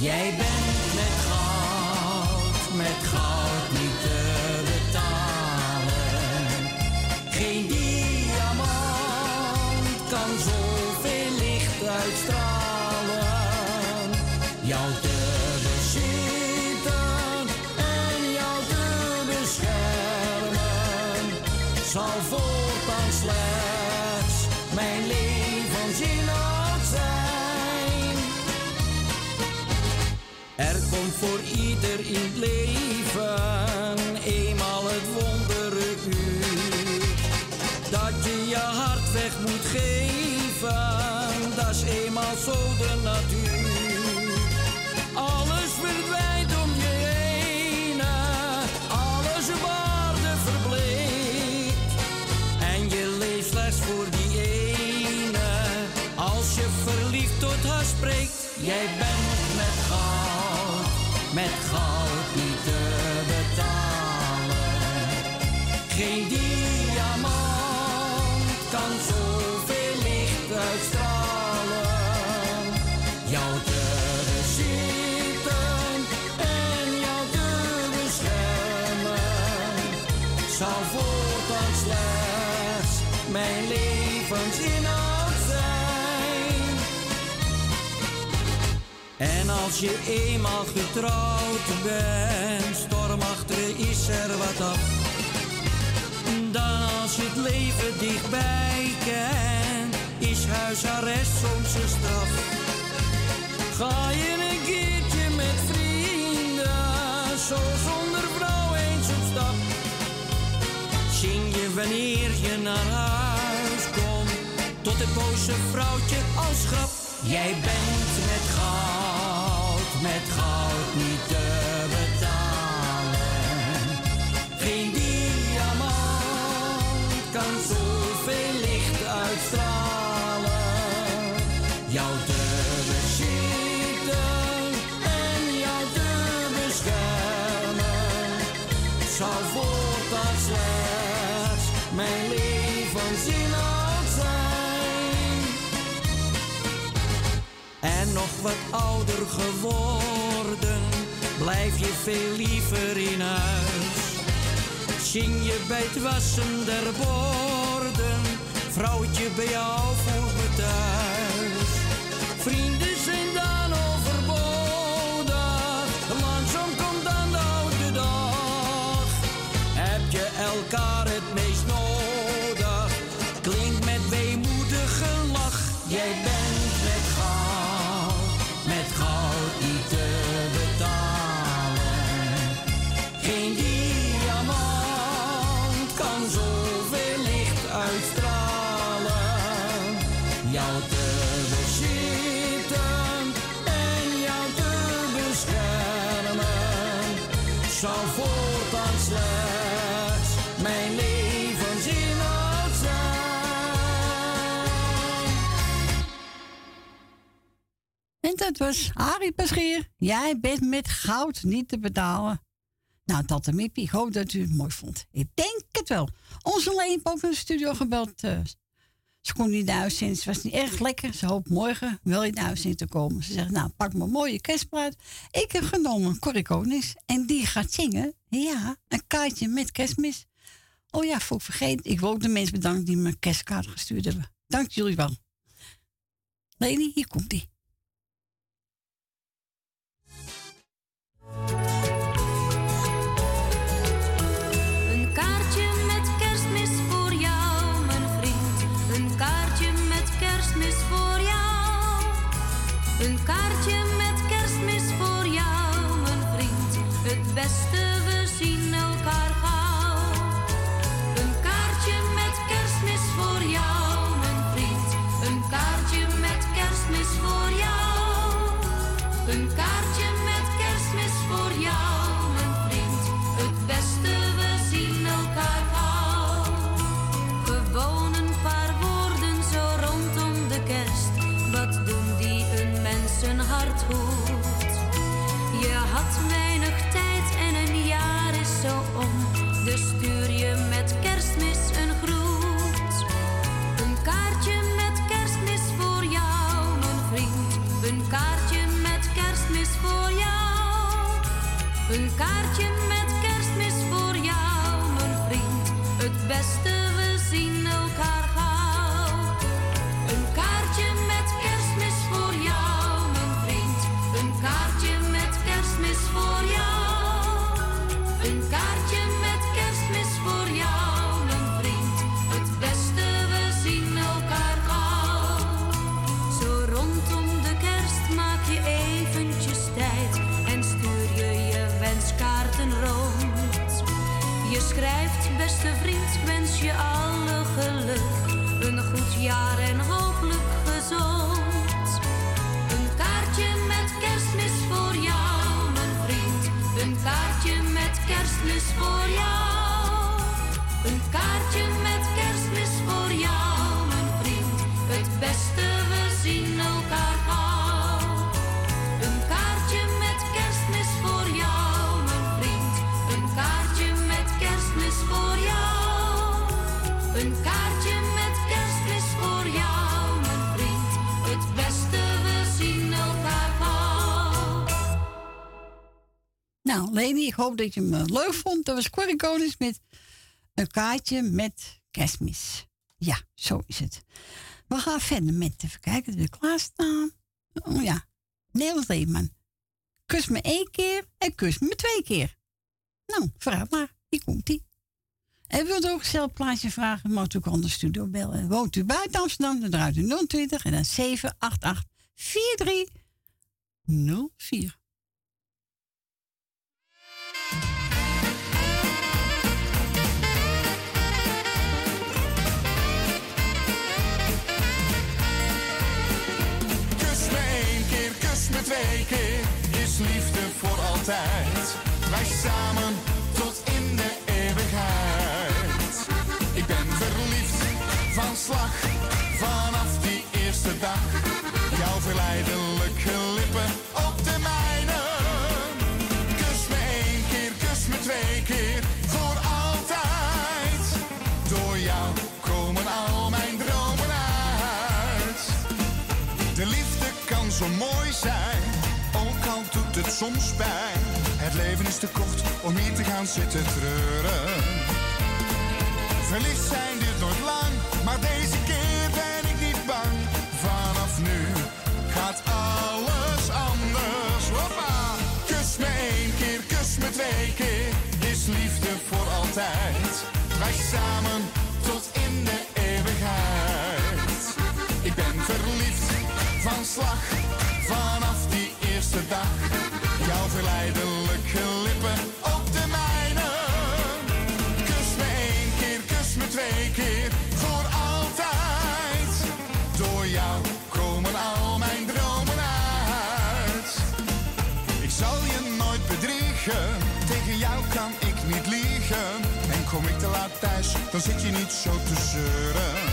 Jij in het leven eenmaal het wondere uur. Dat je je hart weg moet geven, dat is eenmaal zo de natuur. Alles verdwijnt om je heen, alles op aarde verbleekt. En je leeft slechts voor die ene, als je verliefd tot haar spreekt. Jij bent als je eenmaal getrouwd bent, stormachtig is er wat af. Dan als je het leven dichtbij kent, is huisarrest soms een straf. Ga je een keertje met vrienden, zo zonder vrouw eens op stap. Zing je wanneer je naar huis komt, tot het boze vrouwtje als grap. Jij bent met goud, met goud niet te betalen. Geen diamant kan zoveel wat ouder geworden, blijf je veel liever in huis. Zing je bij het wassen der borden, vrouwtje bij jou voelt me thuis. Vrienden zijn Dat was Harry Paschier. Jij bent met goud niet te betalen. Nou, Tante Mippie, ik hoop dat u het mooi vond. Ik denk het wel. Onze Leen in de studio gebeld. eh, ze kon niet naar huis Het was niet erg lekker. Ze hoopt morgen wel in de uitzending te komen. Ze zegt, nou, pak mijn mooie kerstplaat. Ik heb genomen Corrie Konings. En die gaat zingen. Ja, een kaartje met kerstmis. Oh ja, voor ik vergeten. Ik wil ook de mensen bedanken die me kerstkaart gestuurd hebben. Dank jullie wel. Leni, hier komt ie. Een kaartje Nou, Leni, ik hoop dat je hem eh, leuk vond. Dat was Corrie Konings met een kaartje met kerstmis. Ja, zo is het. We gaan verder met, even kijken, dat we klaarstaan. Oh ja, Nederland Leeman. Kus me één keer en kus me twee keer. Nou, vraag maar. Hier komt ie. En wilt ook zelf plaatje vragen, mag u aan de studio bellen. Woont u buiten Amsterdam, dan draait u 020 en dan 788 4304. Keer, kus me twee keer, is liefde voor altijd. Wij samen tot in de eeuwigheid. Ik ben verliefd van slag, vanaf die eerste dag. Soms pijn. Het leven is te kort om hier te gaan zitten treuren. Verliefd zijn duurt nooit lang, maar deze keer ben ik niet bang. Vanaf nu gaat alles anders. Hoppa! Kus me één keer, kus me twee keer, is liefde voor altijd. Wij samen tot in de eeuwigheid. Ik ben verliefd van slag, vanaf die eerste dag. Verleidelijke lippen op de mijne. Kus me één keer, kus me twee keer, voor altijd. Door jou komen al mijn dromen uit. Ik zal je nooit bedriegen, tegen jou kan ik niet liegen. En kom ik te laat thuis, dan zit je niet zo te zeuren.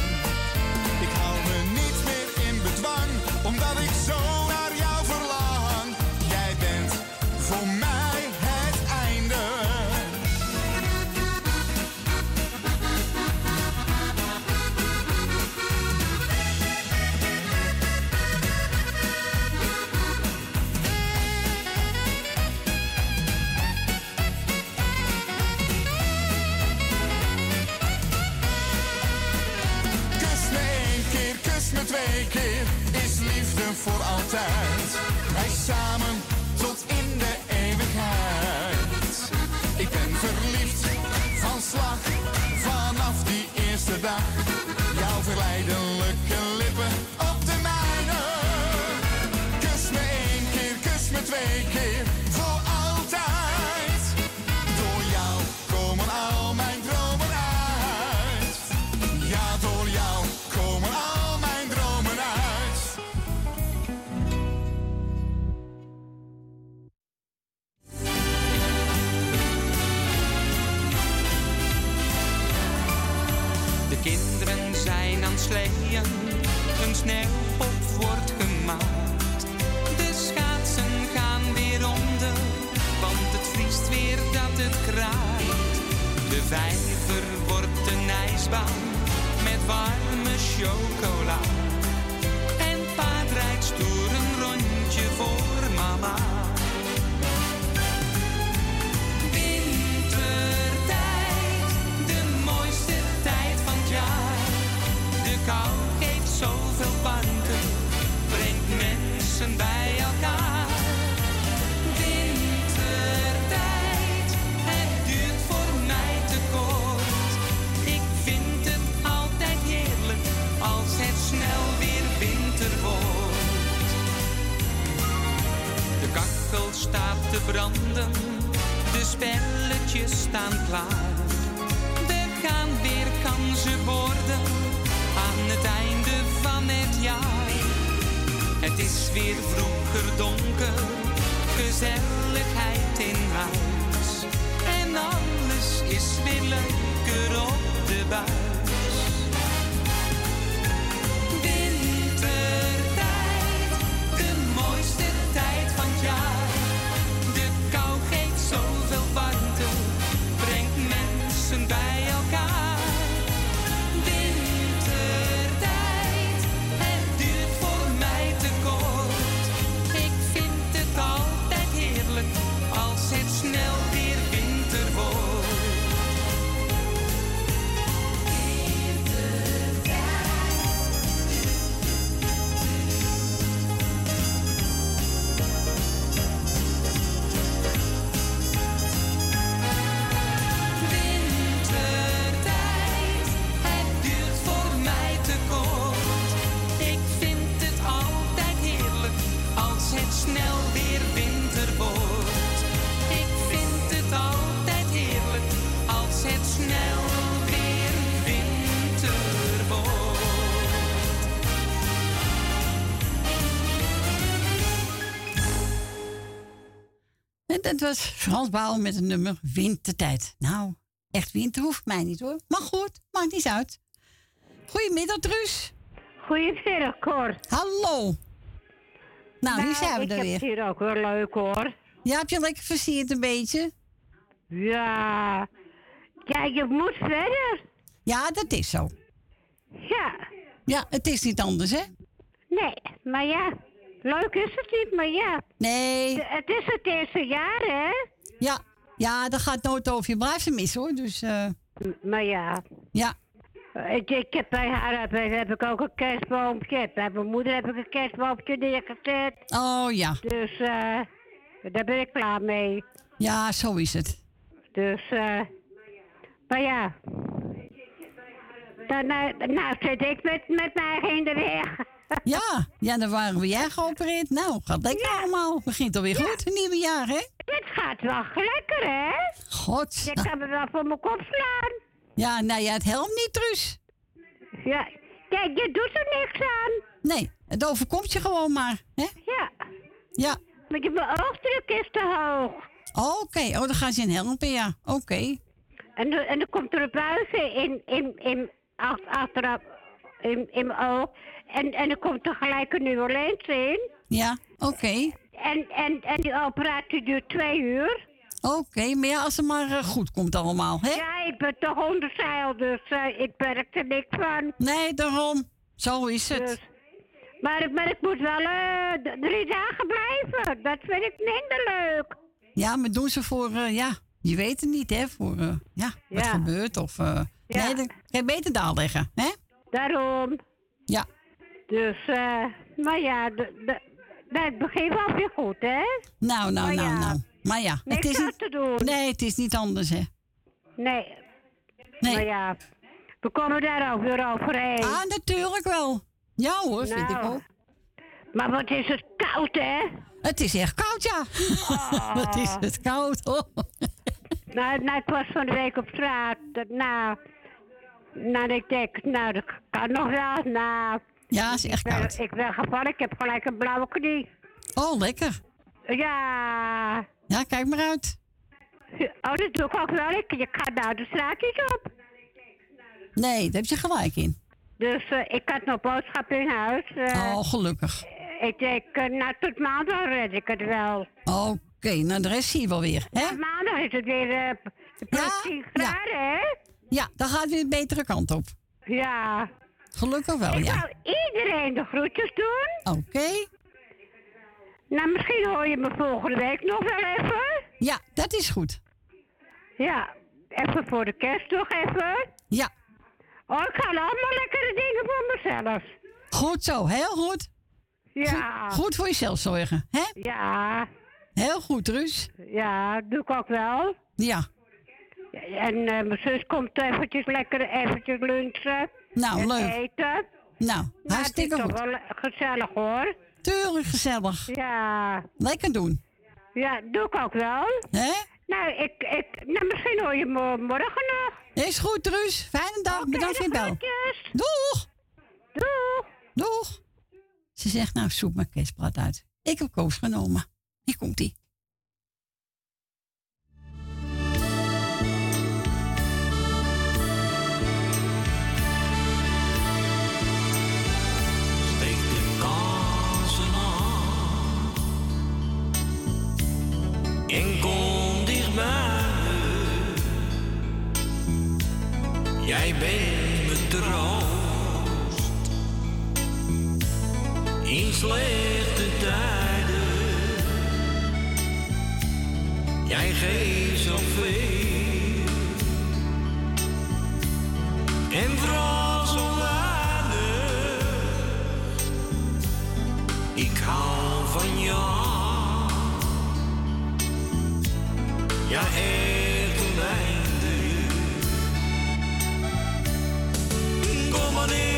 Voor altijd. Wij samen tot in de eeuwigheid. Ik ben verliefd van slag, vanaf die eerste dag. Vijver wordt een ijsbaan met warme chocola. En pa staan klaar. Er gaan weer kansen worden aan het einde van het jaar. Het is weer vroeger donker, gezelligheid in huis. En alles is weer leuker op de buis. Frans met het nummer Wintertijd. Nou, echt winter hoeft mij niet hoor. Maar goed, maakt niet uit. Goedemiddag, Truus. Goedemiddag, Cor. Hallo. Nou, hier zijn we ik er heb weer. het hier ook weer leuk, hoor. Ja, heb je lekker versierd een beetje? Ja. Kijk, je moet verder. Ja, dat is zo. Ja. Ja, het is niet anders, hè? Nee, maar ja. Leuk is het niet, maar ja. Nee. Het is het eerste jaar, hè? Ja, ja, dat gaat nooit over. Je blijft ze missen, hoor. Dus, eh Maar ja. Ja. Ik, ik heb bij haar heb, heb ik ook een kerstboompje. Bij mijn moeder heb ik een kerstboompje neergezet. Oh ja. Dus eh daar ben ik klaar mee. Ja, zo is het. Dus, eh maar ja. Dan, eh, nou zit ik met, met mij in de weg. Ja, ja, dan waren we jij geopereerd. Nou, gaat lekker allemaal. Begint alweer goed, het nieuwe jaar, hè? Het gaat wel lekker, hè? God. Je kan me wel voor mijn kop slaan. Ja, nou ja, het helpt niet, Truus. Ja, kijk, je doet er niks aan. Nee, het overkomt je gewoon maar, hè? Ja. Ja. Je mijn oogdruk is te hoog. Oké, oh, dan gaan ze in helpen, ja. Oké. En, dan- en dan komt er een buizen in, in, in, ach- achteraf in, in mijn oog. En, en er komt tegelijk een nieuwe lens in. Ja, oké. En, en, en die operatie duurt twee uur. Oké, maar ja, als het maar eh, goed komt allemaal, hè? Ja, ik ben toch onderzeil, dus eh, ik merk er niks van. Nee, daarom. Zo is het. Dus, maar, maar ik moet wel d- drie dagen blijven. Dat vind ik minder leuk. Ja, maar doen ze voor, eh, ja, je weet het niet, hè? Voor, eh, ja, wat Ja. gebeurt of... eh, Ja. Nee, dan kan je beter daar leggen, hè? Daarom. Ja. Dus, eh, maar ja, dat begint wel weer goed, hè? Nou, nou, Maar nou, ja, nou. Maar ja, het is niet... te doen. Nee, het is niet anders, hè? Nee. Nee. Maar ja, we komen daar ook weer overheen. Ah, natuurlijk wel. Ja hoor, vind ik Nou, ook. Maar wat is het koud, hè? Het is echt koud, ja. Wat is het koud, hoor. Nou, nou, ik was van de week op straat. Nou, nou, ik denk, nou, dat kan nog wel. Nou, Ja, is echt koud. ik ben gevallen, ik heb gelijk een blauwe knie. Oh, lekker. Ja. Ja, kijk maar uit. Oh, dat doe ik ook wel. Ik, je gaat nou de straat niet op. Nee, daar heb je gelijk in. Dus eh, ik had nog boodschappen in huis. eh. Oh, gelukkig. Ik denk, nou, tot maandag red ik het wel. Oké, nou de rest zie je wel weer, hè? Ja, maandag is het weer eh, plus 10 graden, hè? Ja, dan gaat het weer de betere kant op. Ja. Gelukkig wel, Ik ja. wou iedereen de groetjes doen. Oké. Nou, misschien hoor je me volgende week nog wel even. Ja, dat is goed. Ja, even voor de kerst nog even. Ja. Oh, ik ga allemaal lekkere dingen voor mezelf. Goed zo, heel goed. Ja. Goed, goed voor jezelf zorgen, hè? Ja. Heel goed, Ruus. Ja, doe ik ook wel. Ja. Ja, En eh, mijn zus komt eventjes lekker eventjes lunchen. Nou, en leuk. eten. Nou, Maar hartstikke het is goed. toch wel gezellig hoor. Tuurlijk gezellig. Ja. Lekker doen. Ja, doe ik ook wel. Hè? Nou, ik, ik, nou misschien hoor je me morgen nog. Is goed, Ruus. Fijne dag. Bedankt voor je bel. Doeg. Doeg. Doeg. Ze zegt, nou, zoek maar kerstblad uit. Ik heb Koos genomen. Hier komt en kom dichtbij. Jij bent mijn troost in slechte tijden. Jij geeft zoveel en vooral zo weinig. Ik hou Ja, oneindig. Kom maar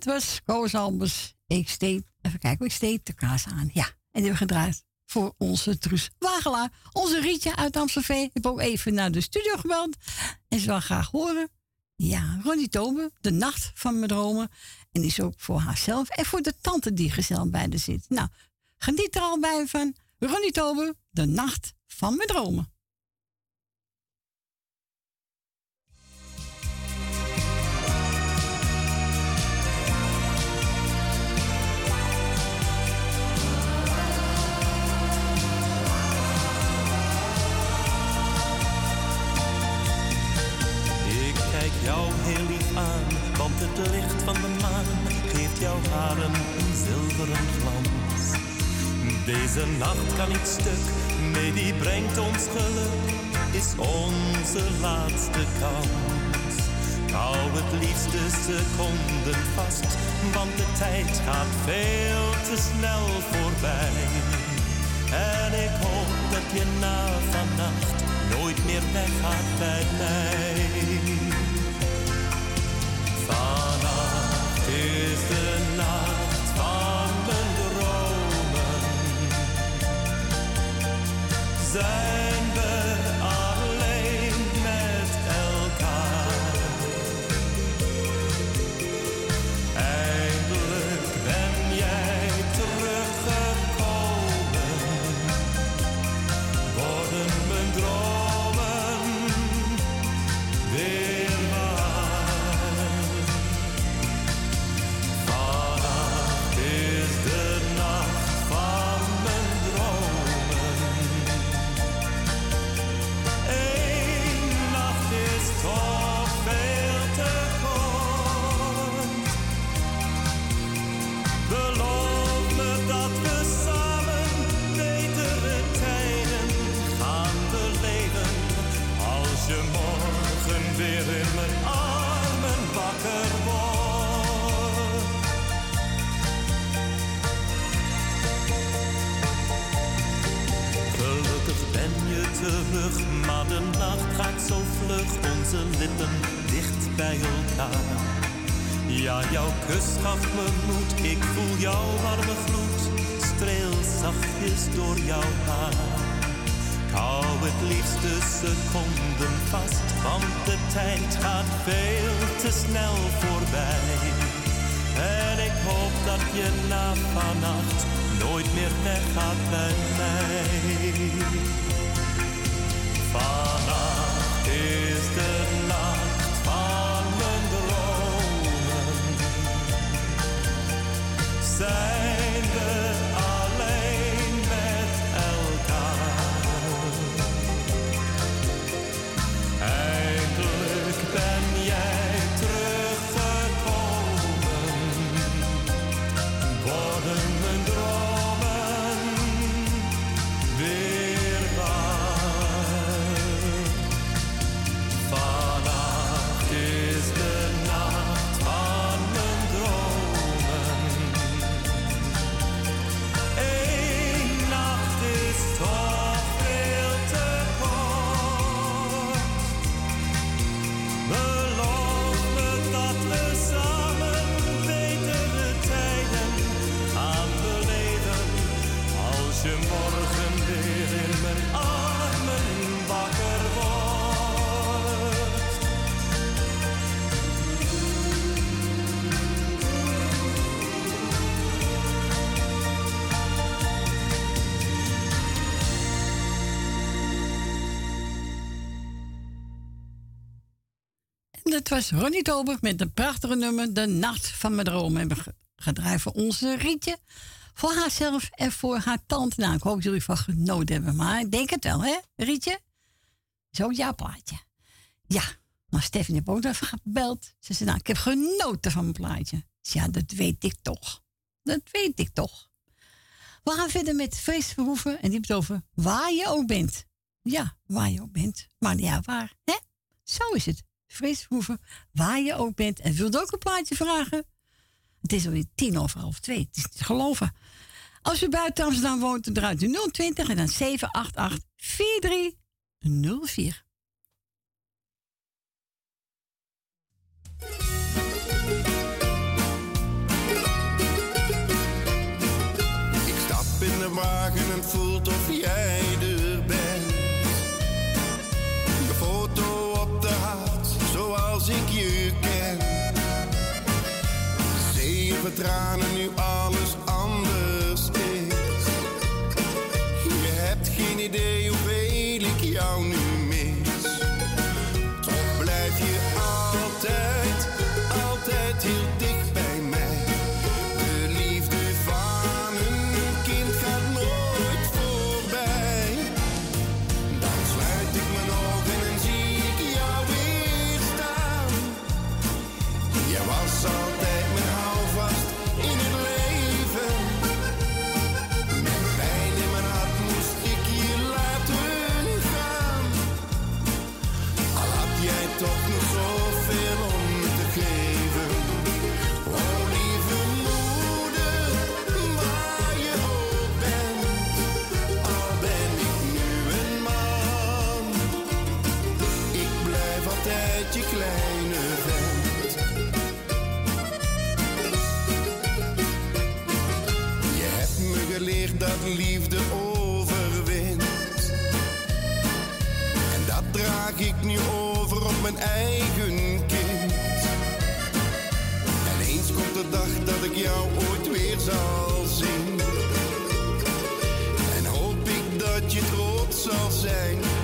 Dat was Koos Albers. Ik steek, even kijken, ik steek de kaas aan. Ja, en die hebben we gedraaid voor onze Truus Wagelaar. Onze Rietje uit Amstelveen. Ik heb ook even naar de studio gebeld. En ze wil graag horen. Ja, Ronnie Tobe, de nacht van mijn dromen. En die is ook voor haarzelf en voor de tante die gezellig bij haar zit. Nou, geniet er al bij van Ronnie Tobe, de nacht van mijn dromen. Zilveren glans. Deze nacht kan niet stuk, Nee, die brengt ons geluk, is onze laatste kans. Hou het liefste seconden vast, want de tijd gaat veel te snel voorbij. En ik hoop dat je na vannacht nooit meer weggaat bij mij. Vannacht was Ronnie Tober met een prachtige nummer, De Nacht van mijn droom. Hebben ge- gedraaid onze Rietje, voor haarzelf en voor haar tante. Nou, ik hoop dat jullie van genoten hebben, maar ik denk het wel, hè, Rietje? Zo jouw plaatje. Ja, maar Stefanie heeft ook gebeld. Ze zei, nou, ik heb genoten van mijn plaatje. Ja, dat weet ik toch. Dat weet ik toch. We gaan verder met Feest Verhoeven en die heeft over waar je ook bent. Ja, waar je ook bent. Maar ja, waar, hè? Zo is het. Vrees Verhoeven, waar je ook bent. En wilt ook een plaatje vragen? Het is alweer tien over half twee. Het is niet te geloven. Als u buiten Amsterdam woont, dan draait u 020 en dan 788 4304. Tranen, eigen kind. En eens komt de dag dat ik jou ooit weer zal zien. En hoop ik dat je trots zal zijn.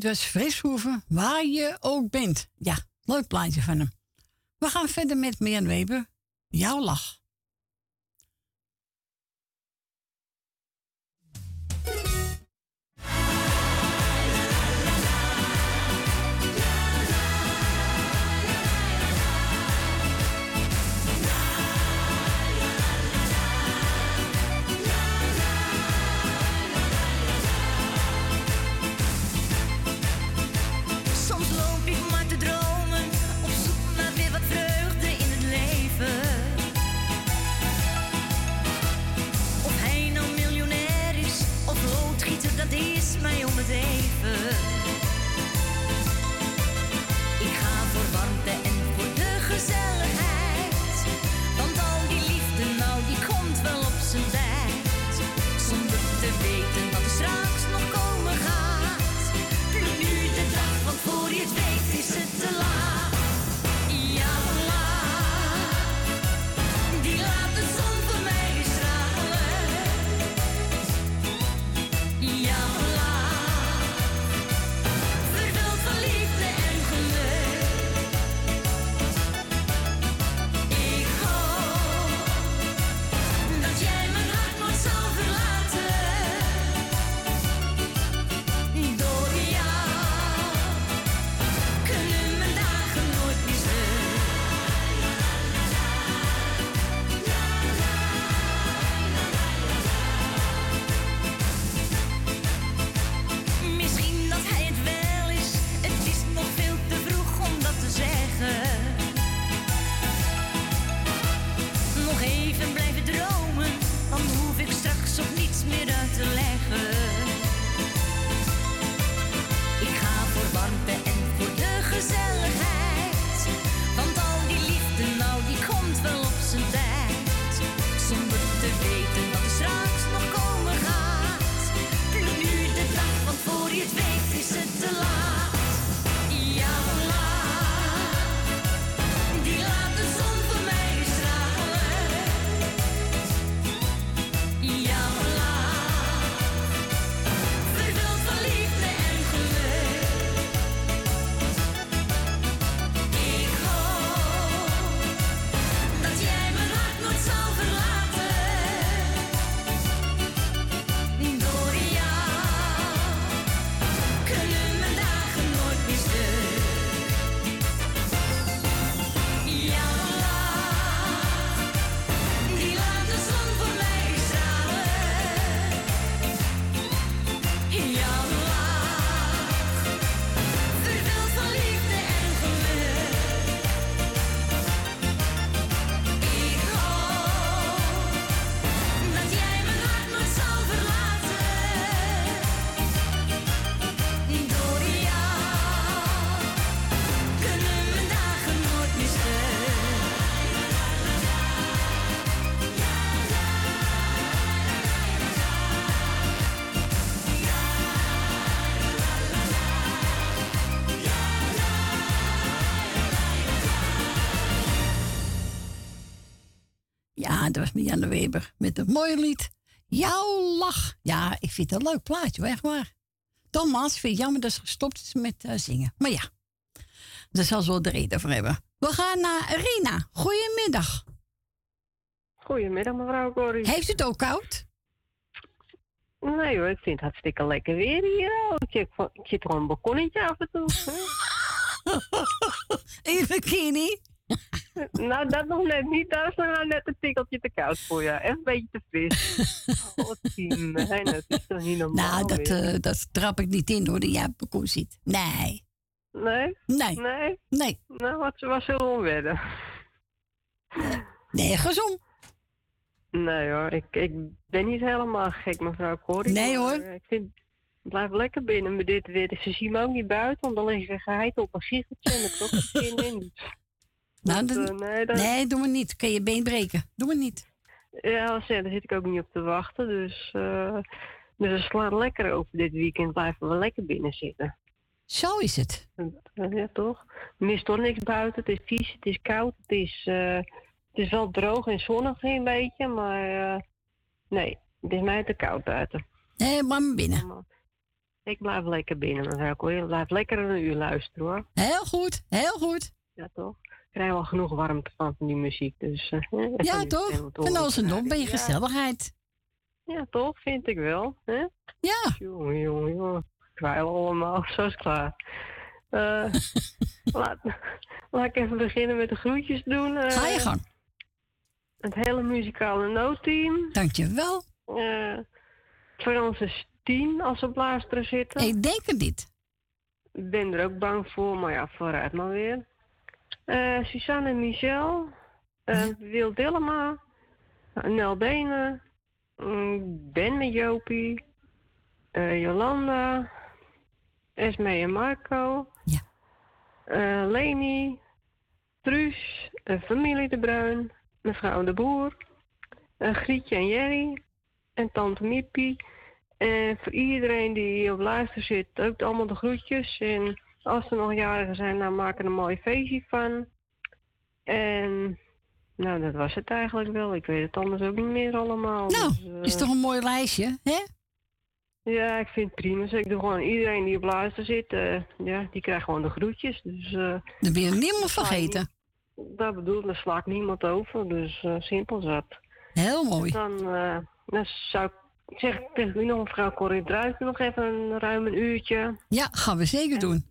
dit was dus waar je ook bent. Ja, leuk plaatje van hem. We gaan verder met Mian Weber, jouw lach. Dat was Marianne Weber met een mooi lied. Jouw lach. Ja, ik vind het een leuk plaatje, echt waar. Thomas vind het jammer dat ze gestopt is met eh, zingen. Maar ja, daar zal ze wel de reden voor hebben. We gaan naar Rina. Goedemiddag. Goedemiddag, mevrouw Corrie. Heeft het ook koud? Nee hoor, ik vind het hartstikke lekker weer hier. Ik ik zit gewoon een balkonnetje af en toe. In bikini? Nou, dat nog net niet. Daar is nog nou net een tikkeltje te koud voor je. Echt een beetje te fris. Godzie, nee, dat is toch niet normaal Nou, dat, eh, dat trap ik niet in hoor, dat jij op balkon zit. Nee. Nee? Nee. Nee? Nee. Nou, wat, wat zullen we wedden? Nergens om. Nee hoor, ik, ik ben niet helemaal gek, mevrouw Corrie. Nee, hoor. eh, Ik vind, blijf lekker binnen met dit weer. Ze zien me ook niet buiten, want dan lig ik geheid op een siegeltje en heb ook een zin in. Nou, Dat, dat- eh, nee, dat- nee, doe maar niet. Kun je been breken. Doe maar niet. Ja, daar zit ik ook niet op te wachten. Dus, eh dus we slaan lekker over dit weekend. Blijven we lekker binnen zitten. Zo is het. Ja, toch? Er mist toch niks buiten. Het is vies, het is koud. Het is, eh, het is wel droog en zonnig een beetje. Maar eh, nee, het is mij te koud buiten. Nee, maar binnen. Ik blijf lekker binnen, mevrouw. Ik blijf lekker een uur luisteren, hoor. Heel goed, heel goed. Ja, toch? Ik krijg wel genoeg warmte van, die muziek. Dus, eh, Ja, toch? en nog krijgen. ben je Ja. gezelligheid. Ja, toch? Vind ik wel. Hè? Ja. Jongen, jongen, jongen. Kwijl allemaal. Zo is klaar. Eh, laat, laat ik even beginnen met de groetjes doen. eh. Ga je gang. Het hele muzikale noodteam. Dankjewel. Eh Francis Tien, als ze op luisteren zitten. Ik denk het niet. Ik ben er ook bang voor, maar ja, vooruit maar weer. Eh Suzanne en Michel. eh Wil Dillema. Nel Benen. mm, Ben met Jopie. eh, Jolanda. Esme en Marco. Ja. Leni. Truus. eh, familie De Bruin. Mevrouw De Boer. eh, Grietje en Jerry. En tante Mippie. En voor iedereen die op luister zit, ook allemaal de groetjes. En als er nog jarigen zijn, nou maken er een mooi feestje van. En nou, dat was het eigenlijk wel. Ik weet het anders ook niet meer allemaal. Nou, Dus, eh, is toch een mooi lijstje, hè? Ja, ik vind het prima. Dus ik doe gewoon iedereen die op luister zit, eh, ja, die krijgt gewoon de groetjes. Dus, eh, Dan ben je niemand vergeten. dat bedoel ik, daar slaat niemand over. Dus simpel zat. Heel mooi. Dan, dan zou ik zeg ik tegen u nog, mevrouw Corrie Druijs, nog even een ruim een uurtje. Ja, gaan we zeker doen.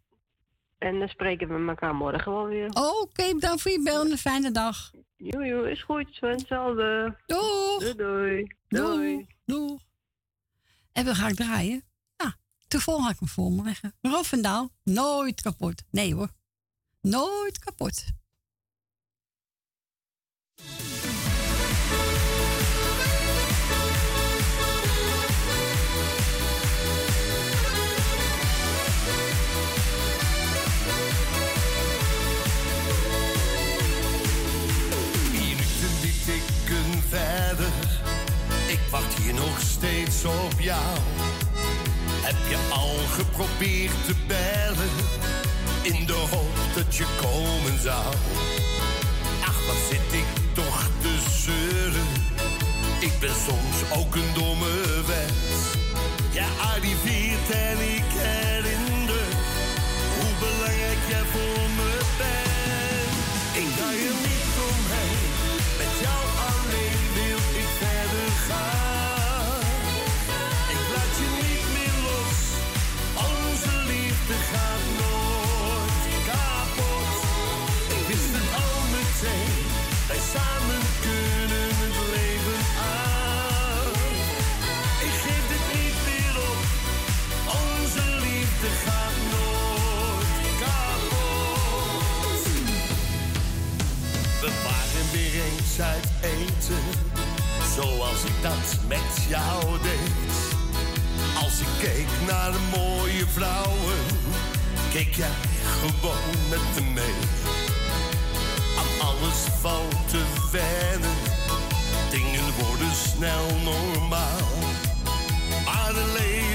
En dan spreken we elkaar morgen wel weer. Oké, bedankt voor je bel en een fijne dag. Joe, joe, is goed. Hetzelfde. Doeg. Doei, doei. Doei. Doeg. En we gaan draaien. Ja, toevallig ga ik hem voor me leggen. Rofendaal, nooit kapot. Nee hoor, nooit kapot. Nog steeds op jou. Heb je al geprobeerd te bellen? In de hoop dat je komen zou. Ach, wat zit ik toch te zeuren. Ik ben soms ook een domme wens. Je arriveert en ik dat met jou deed. Als ik keek naar de mooie vrouwen, keek jij gewoon met me mee. Aan alles valt te wennen, dingen worden snel normaal. Maar leven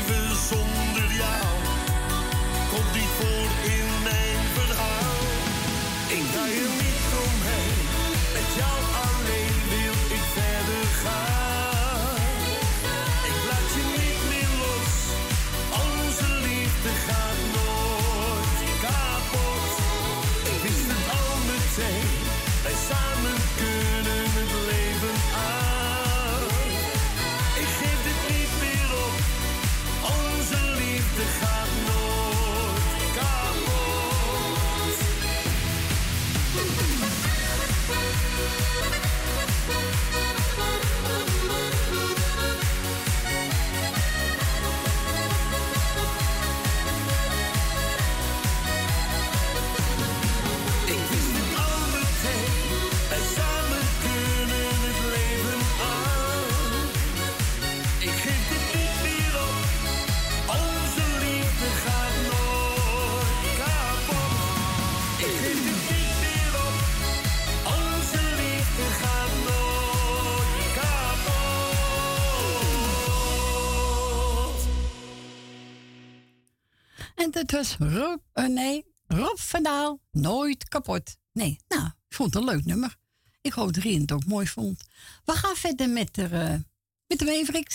Was Rob, eh, nee, Rob van Daal, nooit kapot. Nee, nou, ik vond het een leuk nummer. Ik hoop dat Rien het ook mooi vond. We gaan verder met de, eh, met de.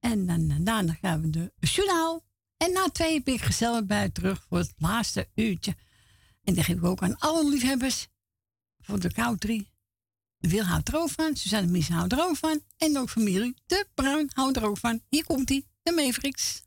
En dan, eh, daarna gaan we de journaal. En na twee ben ik gezellig bij terug voor het laatste uurtje. En dat geef ik ook aan alle liefhebbers voor de country. Wil houdt er ook van, Suzanne Mies houdt er ook van. En ook familie De Bruin houdt er ook van. Hier komt hij, de Mavericks.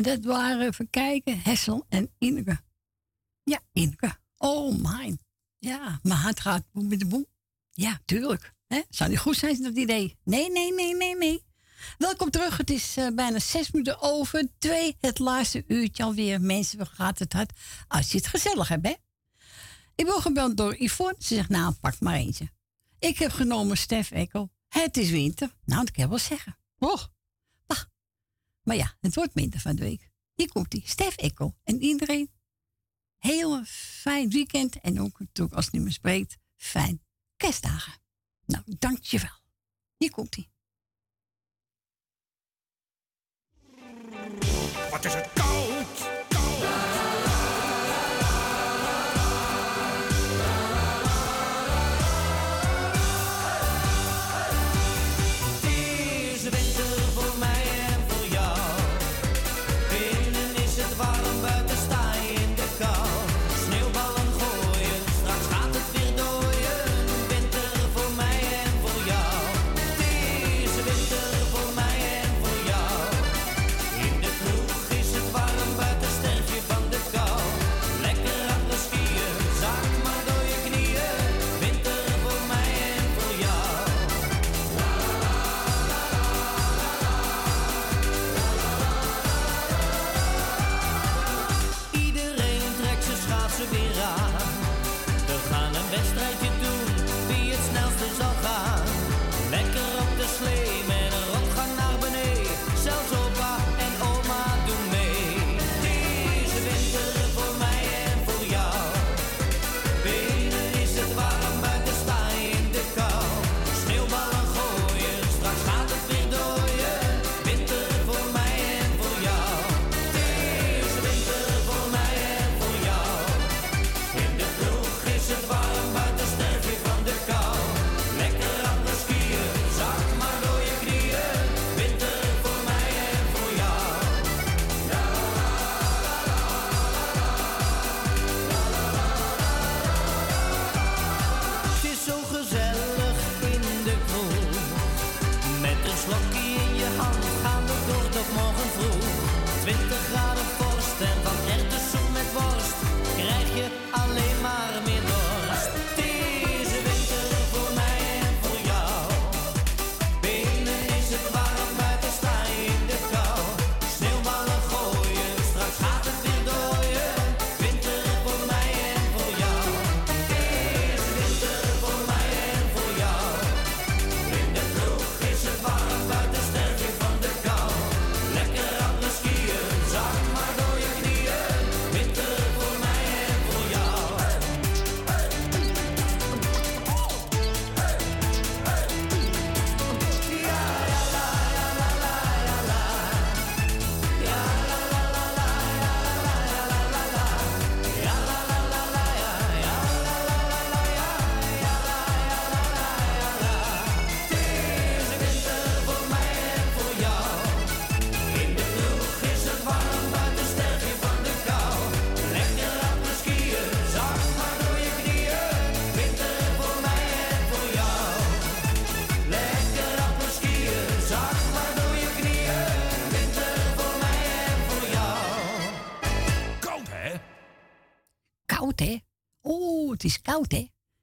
En dat waren, even kijken, Hessel en Ineke. Ja, Ineke. Oh, mijn. Ja, mijn hart gaat boem met de boem. Ja, tuurlijk. He? Zou niet goed zijn, dat idee? Nee, nee, nee, nee, nee. Welkom terug. Het is eh, bijna zes minuten over twee. Het laatste uurtje alweer. Mensen, we gaat het hard als je het gezellig hebt, hè? Ik word gebeld door Yvonne. Ze zegt, nou, pak maar eentje. Ik heb genomen Stef Ekel. Het is winter. Nou, dat kan wel zeggen. Och, maar ja, het wordt minder van de week. Hier komt die Stef Ekkel. En iedereen, heel fijn weekend. En ook natuurlijk als het niet meer spreekt, fijn kerstdagen. Nou, dankjewel. Hier komt hij. Wat is het koud?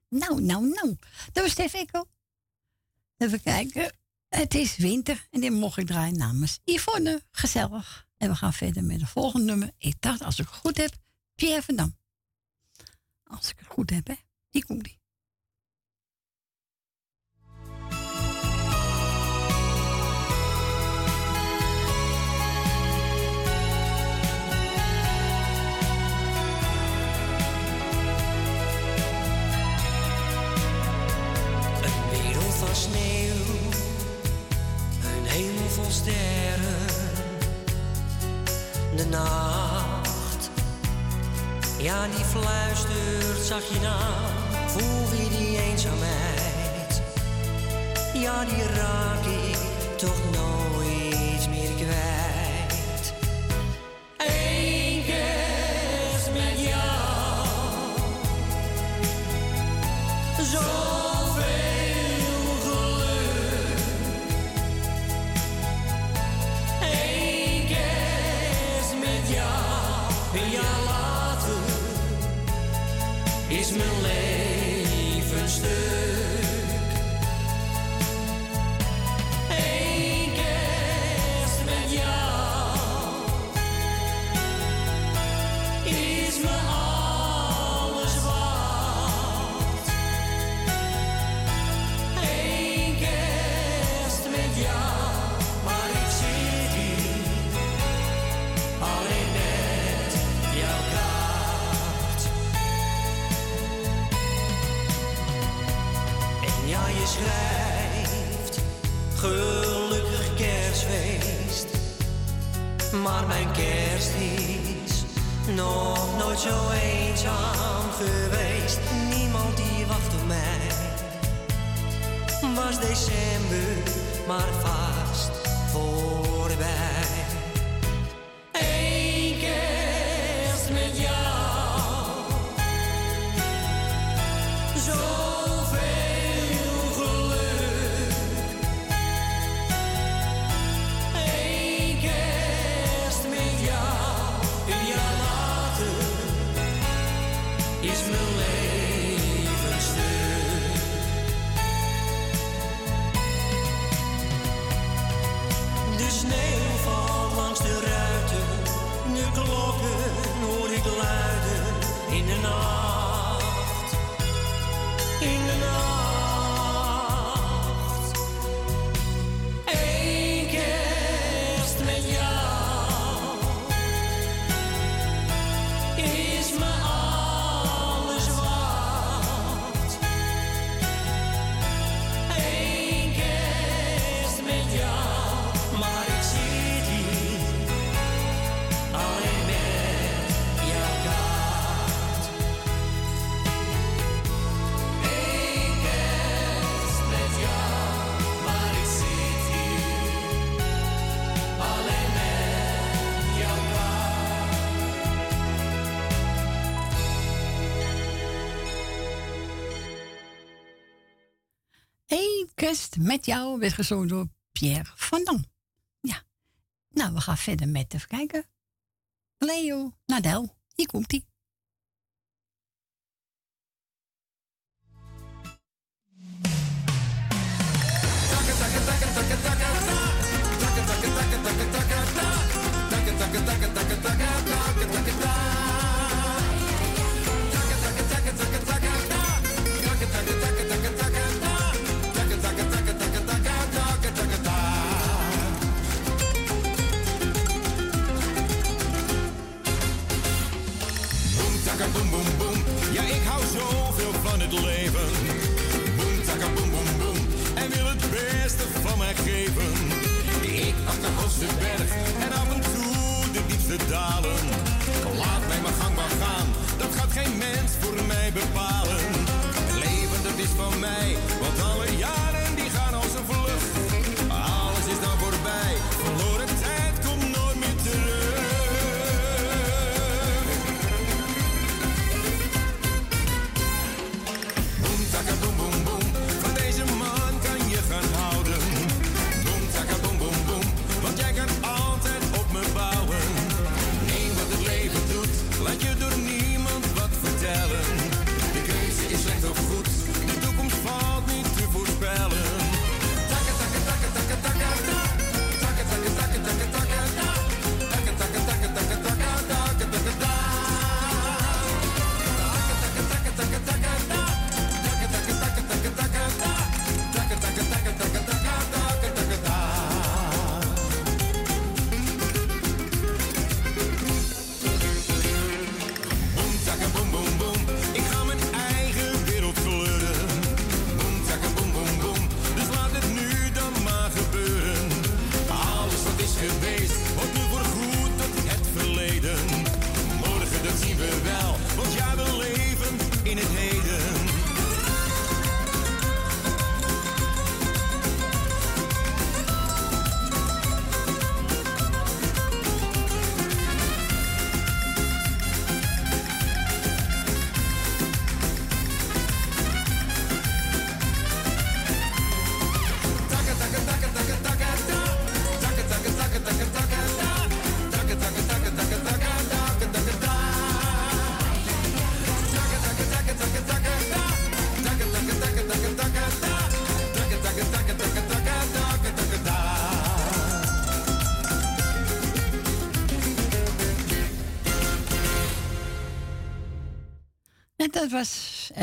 Nou, nou, nou. Dat was Steffico. Even kijken. Het is winter en dit mocht ik draaien namens Yvonne. Gezellig. En we gaan verder met het volgende nummer. Ik dacht, als ik het goed heb, Pierre van Dam. Als ik het goed heb, hè. Die komt die. vol sterren. De nacht, ja die fluistert zag je na. Voel je die eenzaamheid? Ja die raak ik toch nooit meer kwijt. Eén keer met jou. Zo. maar mijn kerst is nog nooit zo eenzaam geweest. Niemand die wacht op mij. Was december maar vast voorbij. in de nacht. met jou werd gezongen door Pierre van Dam. Ja. Nou, we gaan verder met even kijken. Leo Nadel, hier komt hij. Kom Laat mij mijn gang maar gaan, dat gaat geen mens voor mij bepalen. Leven, dat is van mij.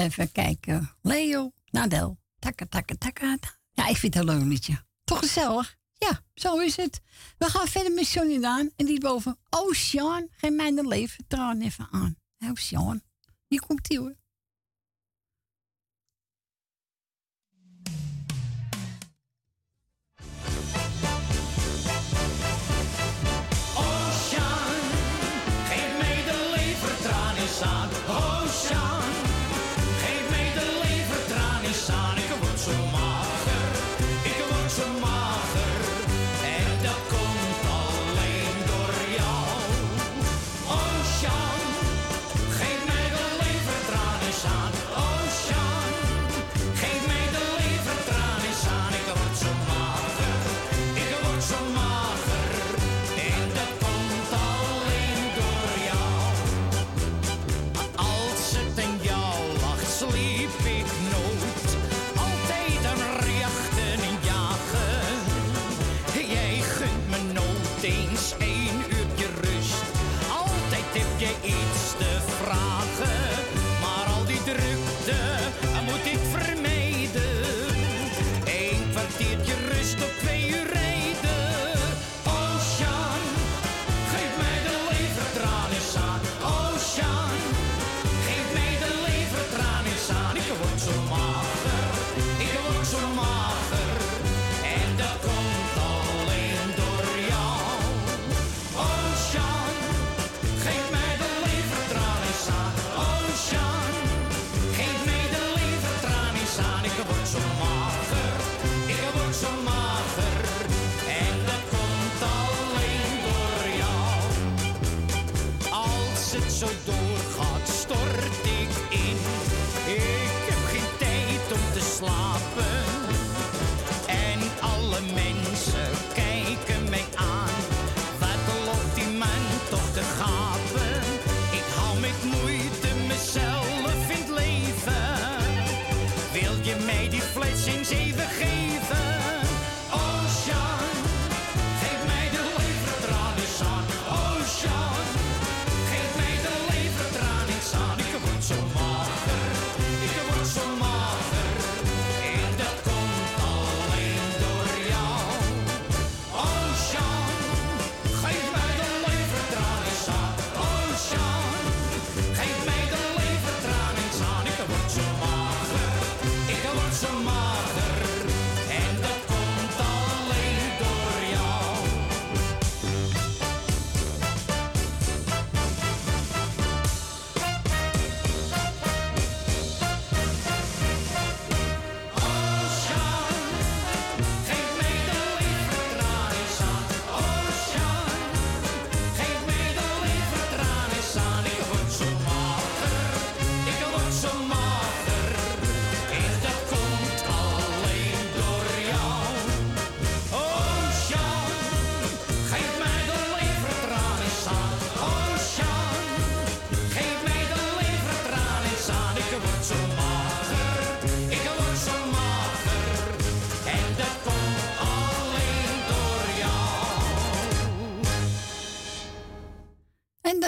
even kijken. Leo, Nadel. Takka, takka, takka. Ja, ik vind het een leuk liedje. Toch gezellig? Ja, zo is het. We gaan verder met Johnny Daan. En die boven. oh Sean, geen mijn leven. Traan even aan. Oh, Ocean. Hier komt hier hoor.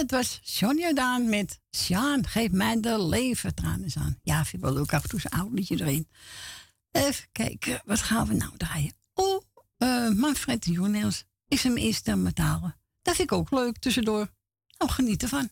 Dat was Johnny Jordaan met Sjaan, geef mij de leventranen aan. Ja, vind ik wel leuk af en toe zo'n oud erin. Even kijken, wat gaan we nou draaien? Oh, eh Manfred Joneels is hem eerste metalen. Dat vind ik ook leuk tussendoor. Nou, geniet ervan.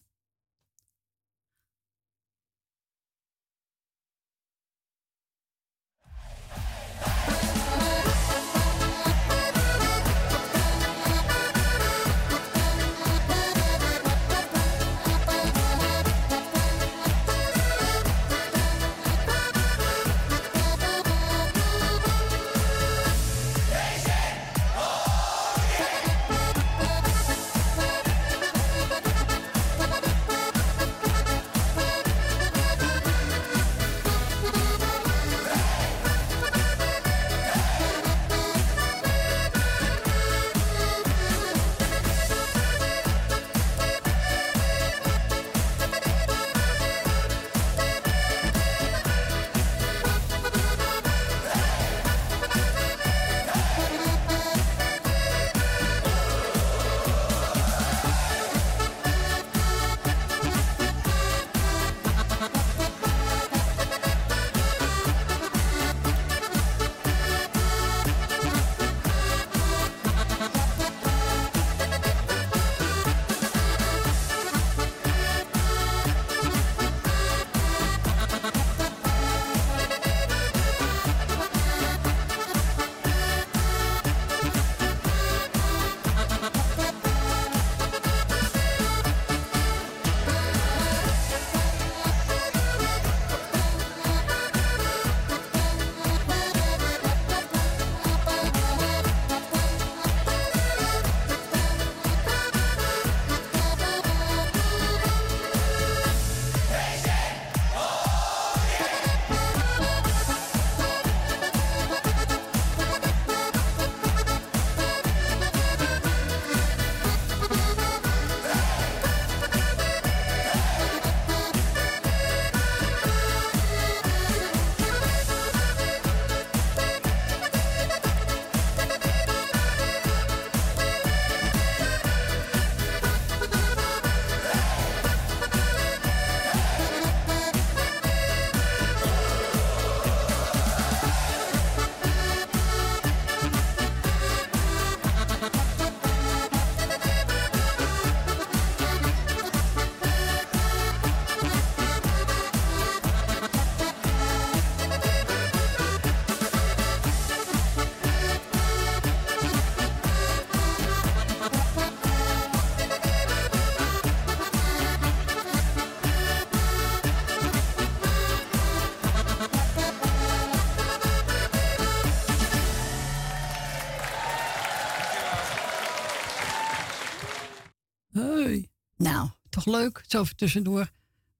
Leuk. Zo tussendoor.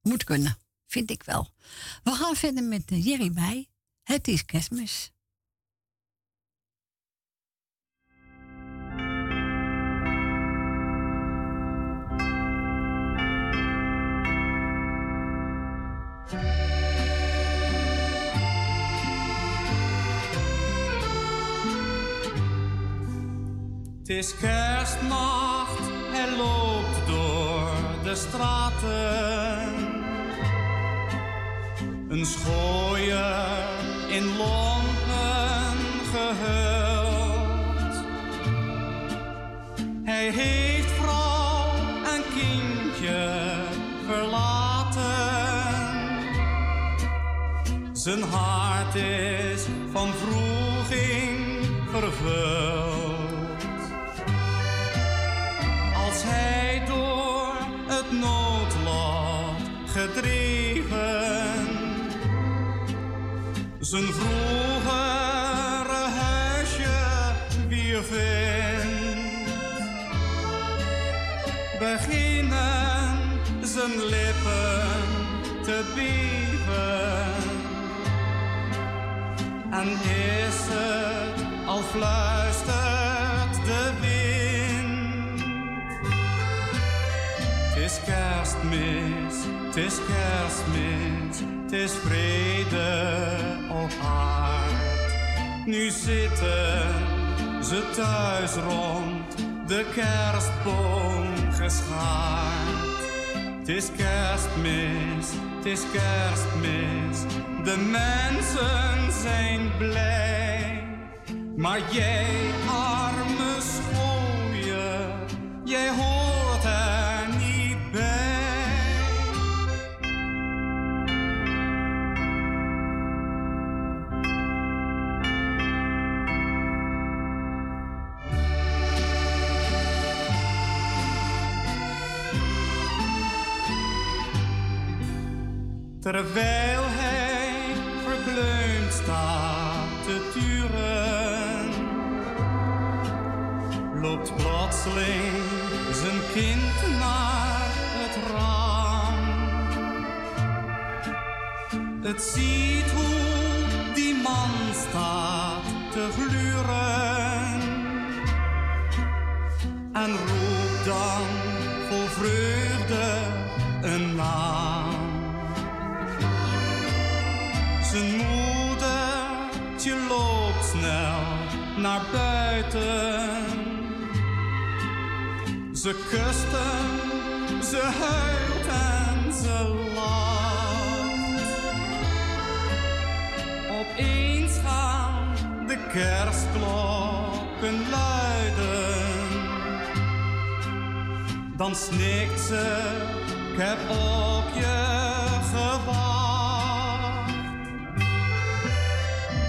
Moet kunnen. Vind ik wel. We gaan verder met eh, Jerry bij. Het is kerstmis. Het is kerstnacht, hij loopt door straten. Een schooier in lompen gehuld. Hij heeft vrouw en kindje verlaten. Zijn hart is van vroeging vervuld. Als hij het noodlot gedreven zijn vroegere huisje weer vindt, beginnen zijn lippen te beven. En is het al is kerstmis, het is kerstmis, het is vrede op aard. Nu zitten ze thuis rond de kerstboom geschaard. Het is kerstmis, het is kerstmis. De mensen zijn blij. Maar jij, arme schooie, jij hoort Terwijl hij verkleumd staat te turen, loopt plotseling zijn kind naar het raam. Het ziet hoe die man staat te gluren en roept dan naar buiten. Ze kust hem, ze huilt en ze lacht. Opeens gaan de kerstklokken luiden. Dan snikt ze, ik heb op je gewacht.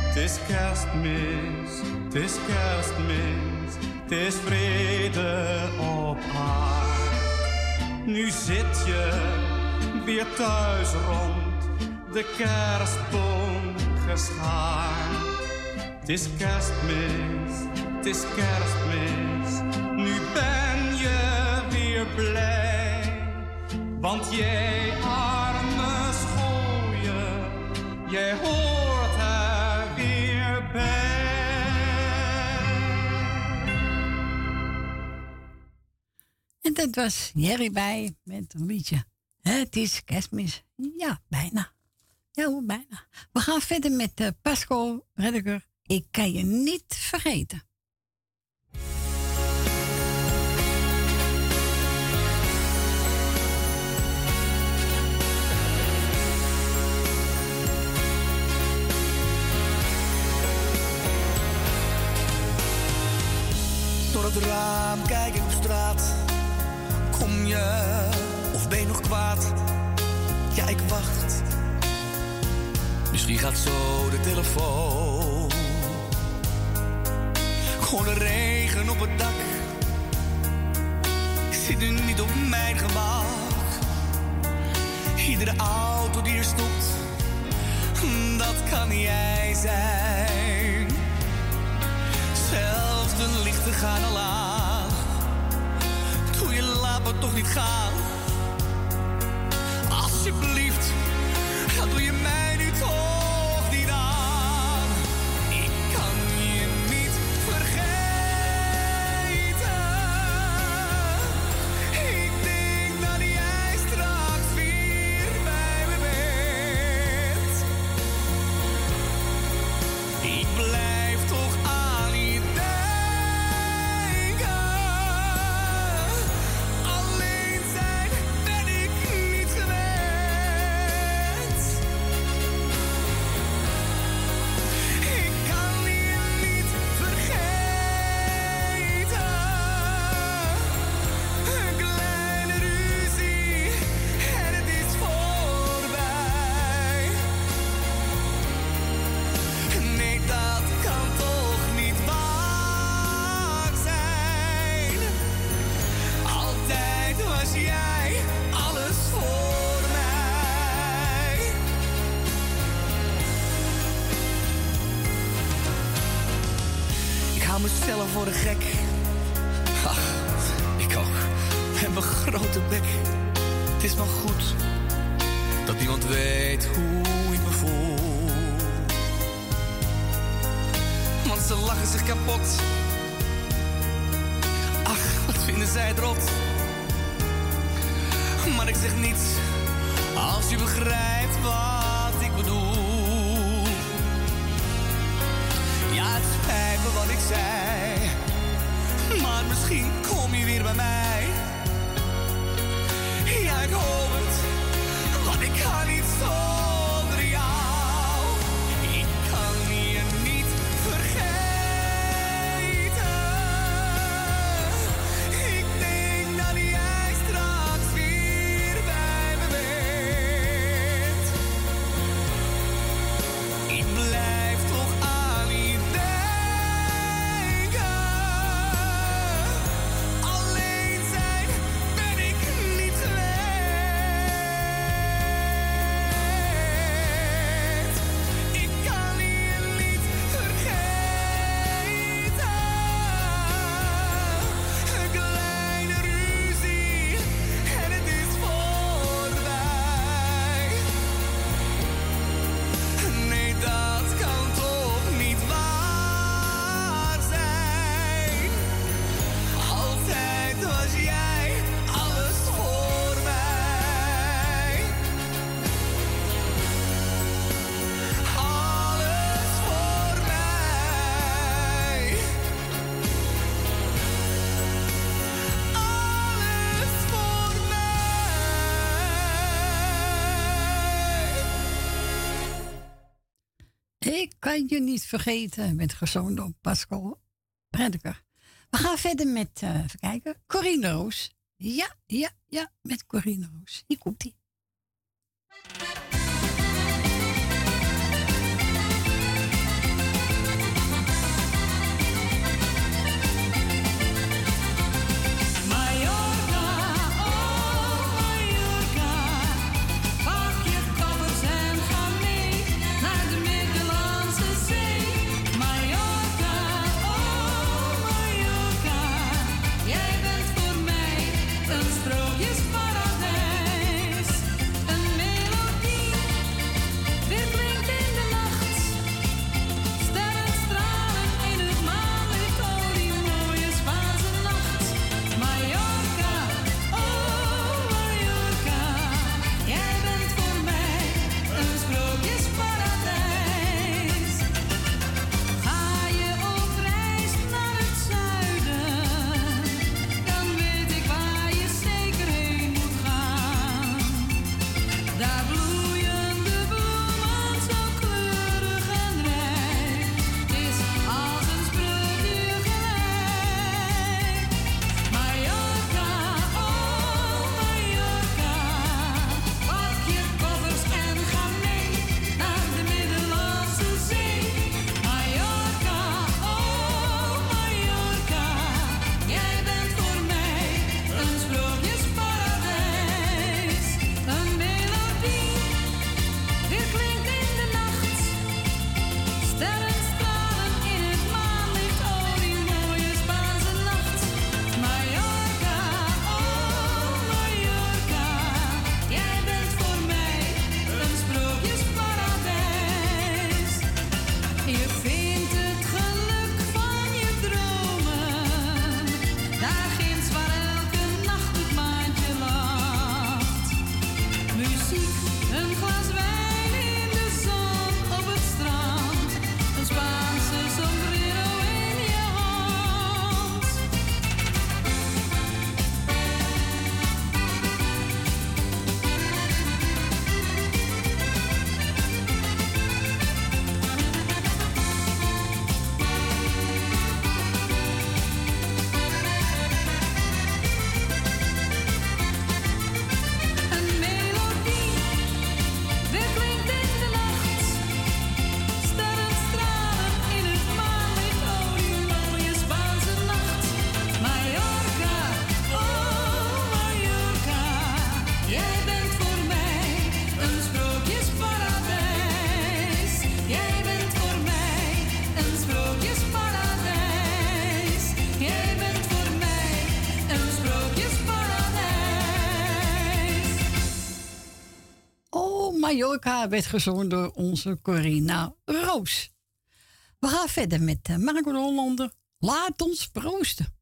Het is kerstmis, het is kerstmis, het is vrede op aard. Nu zit je weer thuis rond de kerstboom geschaard. Het is kerstmis, het is kerstmis, nu ben je weer blij. Want jij arme schooie, jij hoort En dat was Jerry bij met een liedje. Het is kerstmis. Ja, bijna. Ja, hoor, bijna. We gaan verder met uh, Pascal Reddiger. Ik kan je niet vergeten. Door het raam kijk ik op straat. Kom je of ben je nog kwaad? Ja, ik wacht. Misschien gaat zo de telefoon. Gewoon de regen op het dak. Ik zit nu niet op mijn gemak. Iedere auto die er stopt, dat kan jij zijn. Zelfs de lichten gaan al aan. Me toch niet gaan. je niet vergeten. Met gezond op Pascal Prediker. We gaan verder met, eh, even kijken, Corine Roos. Ja, ja, ja, met Corine Roos. Komt-ie. Mallorca werd gezongen door onze Corina Roos. We gaan verder met eh, Marco de Hollander. Laat ons proosten.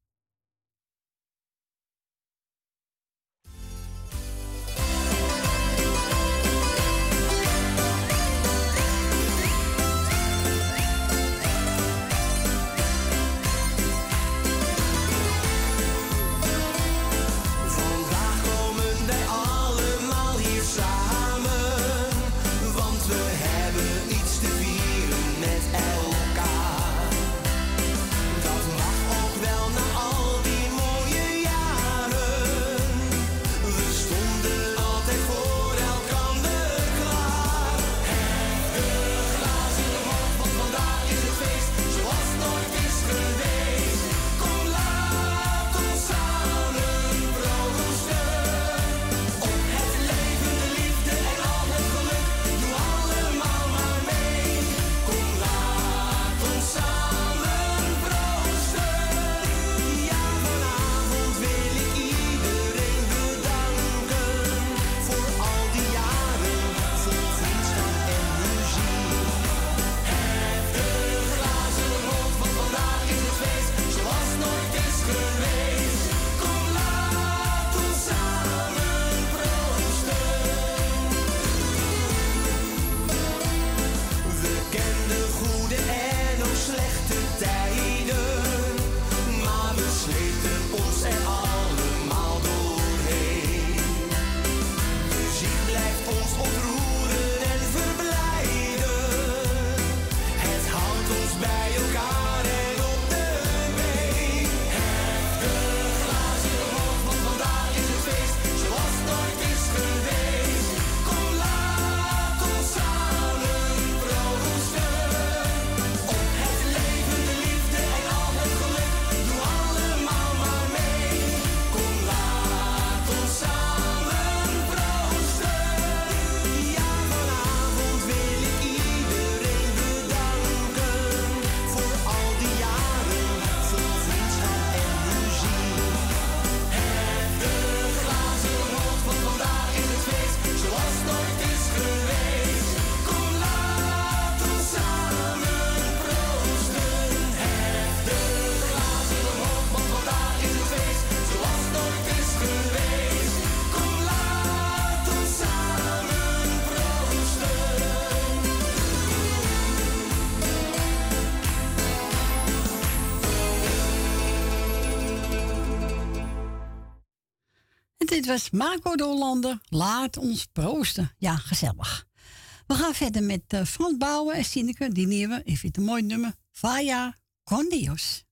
dit was Marco de Hollander. Laat ons proosten. Ja, gezellig. We gaan verder met eh, uh, Frans Bouwen en Sineke. Die nemen ik vind het een mooi nummer. Vaya con Dios.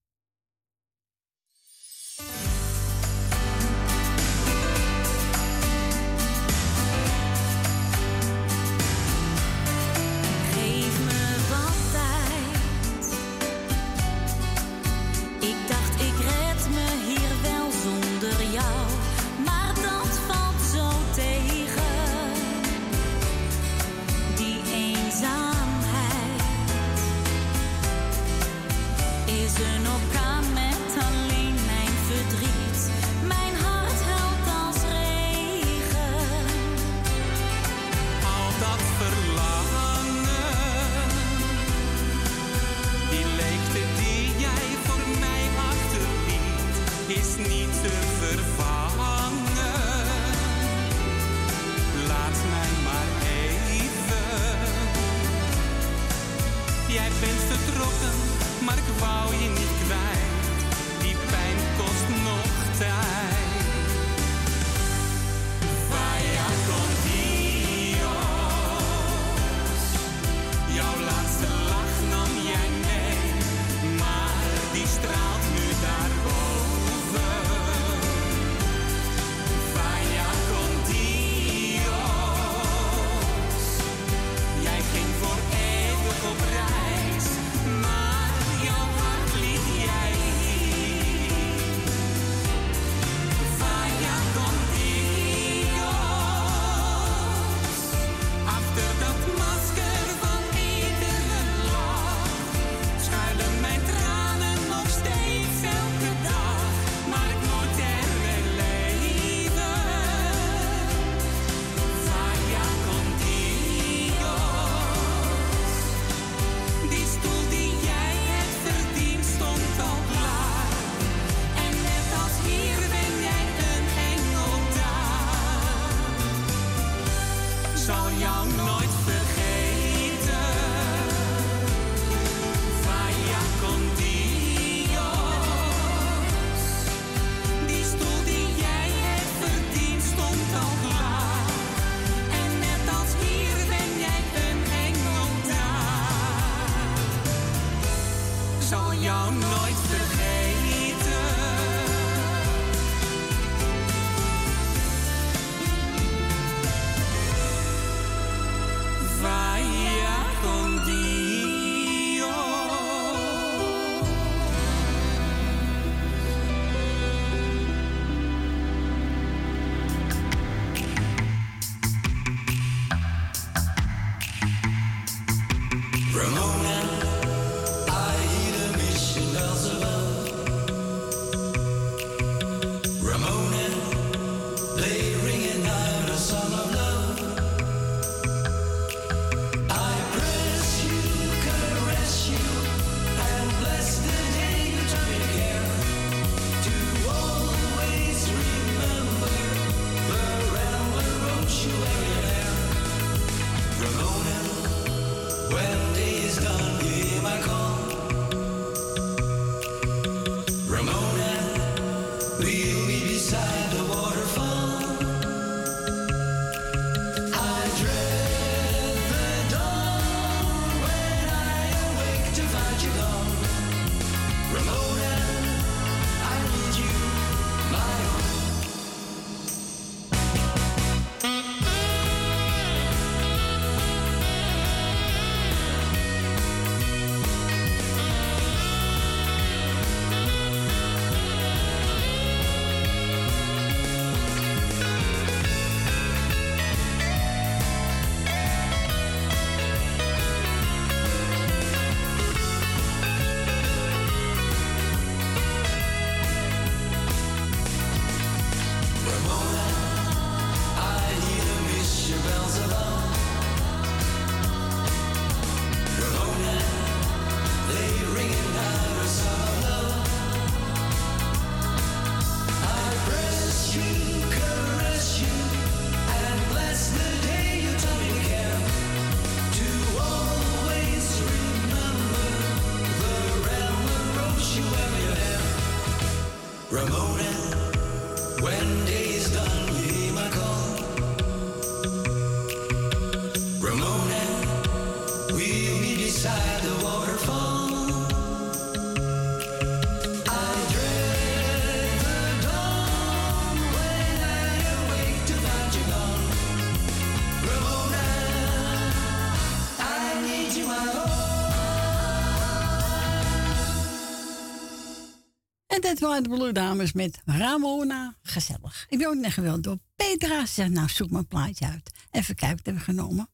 Edouard Blue Dames met Ramona. Gezellig. Ik ben ook net geweld door Petra. Zeg nou zoek mijn plaatje uit. Even kijken, wat hebben genomen?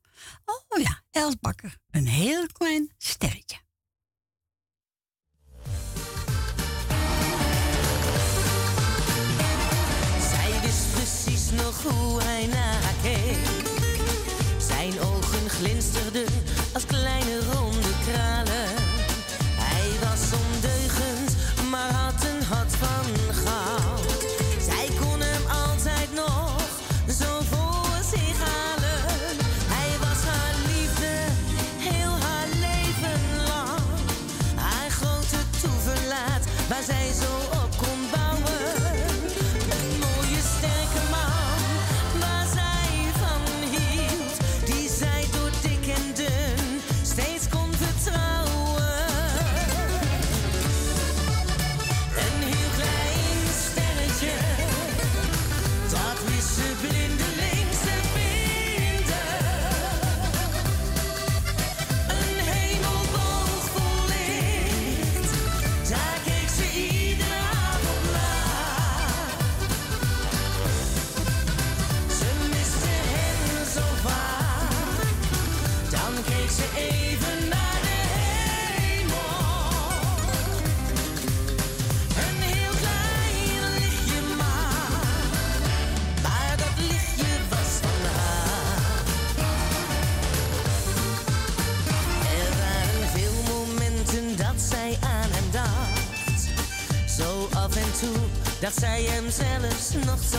но все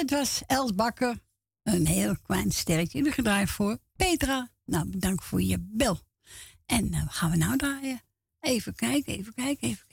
dit was Els Bakker. Een heel klein sterretje gedraaid voor Petra. Nou, bedankt voor je bel. En uh, gaan we nou draaien? Even kijken, even kijken, even kijken.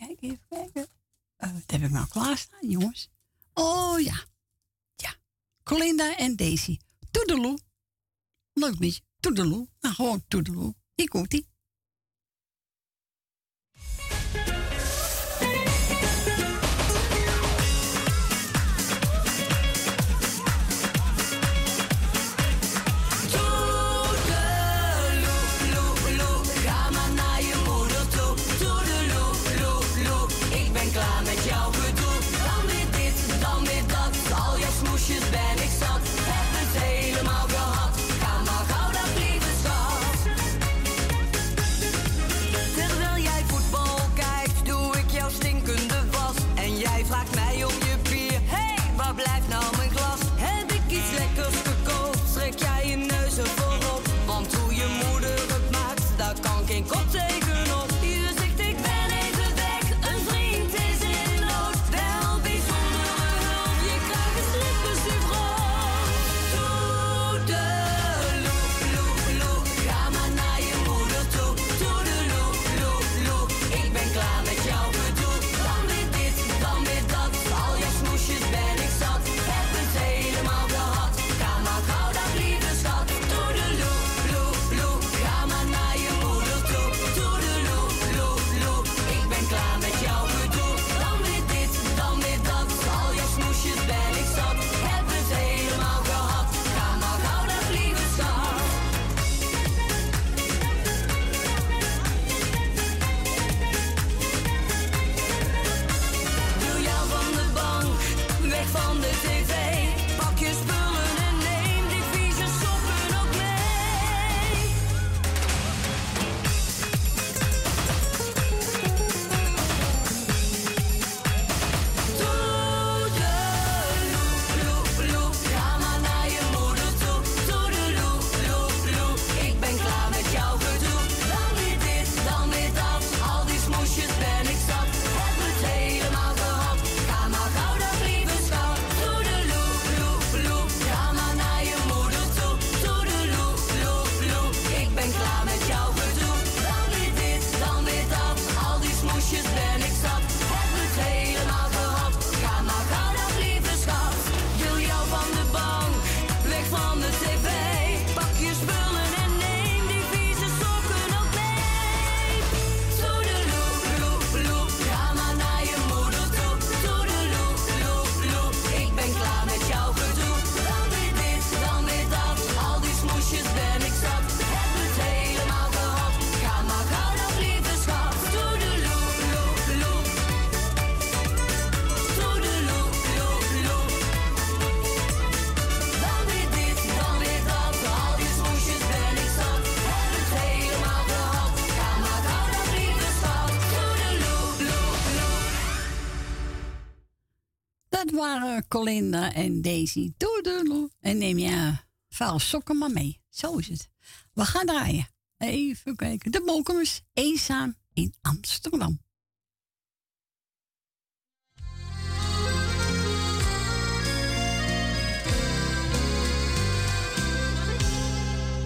Colinda en Daisy. Toedeloe. En neem je vuil sokken maar mee. Zo is het. We gaan draaien. Even kijken. De Mokumers. Eenzaam in Amsterdam.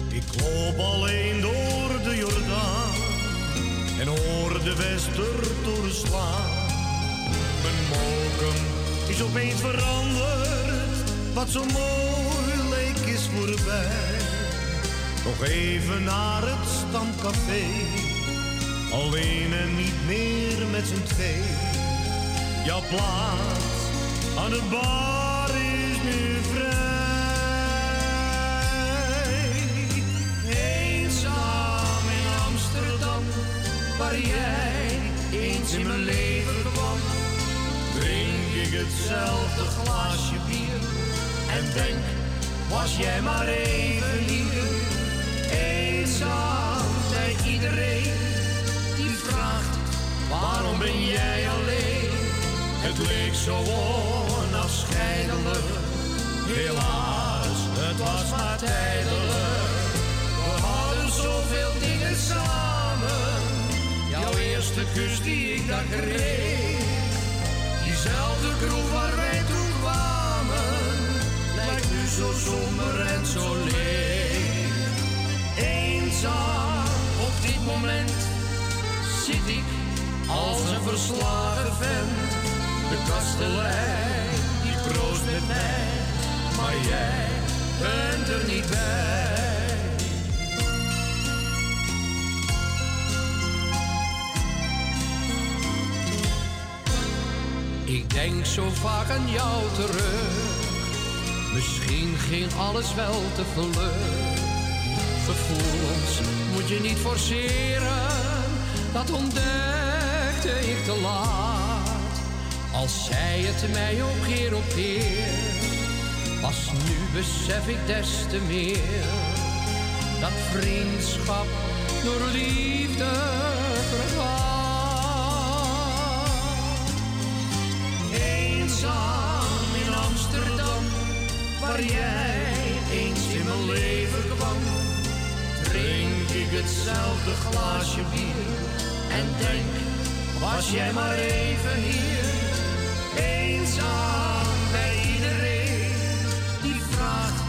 Ik loop alleen door de Jordaan en hoor de wester doorslaan. Is opeens veranderd, wat zo mooi leek is voorbij. Nog even naar het stamcafé, alleen en niet meer met z'n twee. Jouw plaats aan de bar is nu vrij. Eenzaam in Amsterdam, waar jij Hetzelfde glaasje bier en denk, was jij maar even hier. Eenzaam bij iedereen die vraagt, waarom ben jij alleen? Het leek zo onafscheidelijk, helaas, het was maar tijdelijk. We hadden zoveel dingen samen, jouw eerste kus die ik daar kreeg. Diezelfde kroeg waar wij toen kwamen, lijkt nu zo somber en zo leeg. Eenzaam op dit moment zit ik als een verslagen vent. De kastelein die proost met mij, maar jij bent er niet bij. Ik denk zo vaak aan jou terug. Misschien ging alles wel te vlug. Gevoelens moet je niet forceren. Dat ontdekte ik te laat. Als zij het mij ook keer op keer. Pas nu besef ik des te meer. Dat vriendschap door liefde. In Amsterdam, waar jij eens in mijn leven kwam. Drink ik hetzelfde glaasje bier. En denk, was jij maar even hier. Eenzaam bij iedereen die vraagt,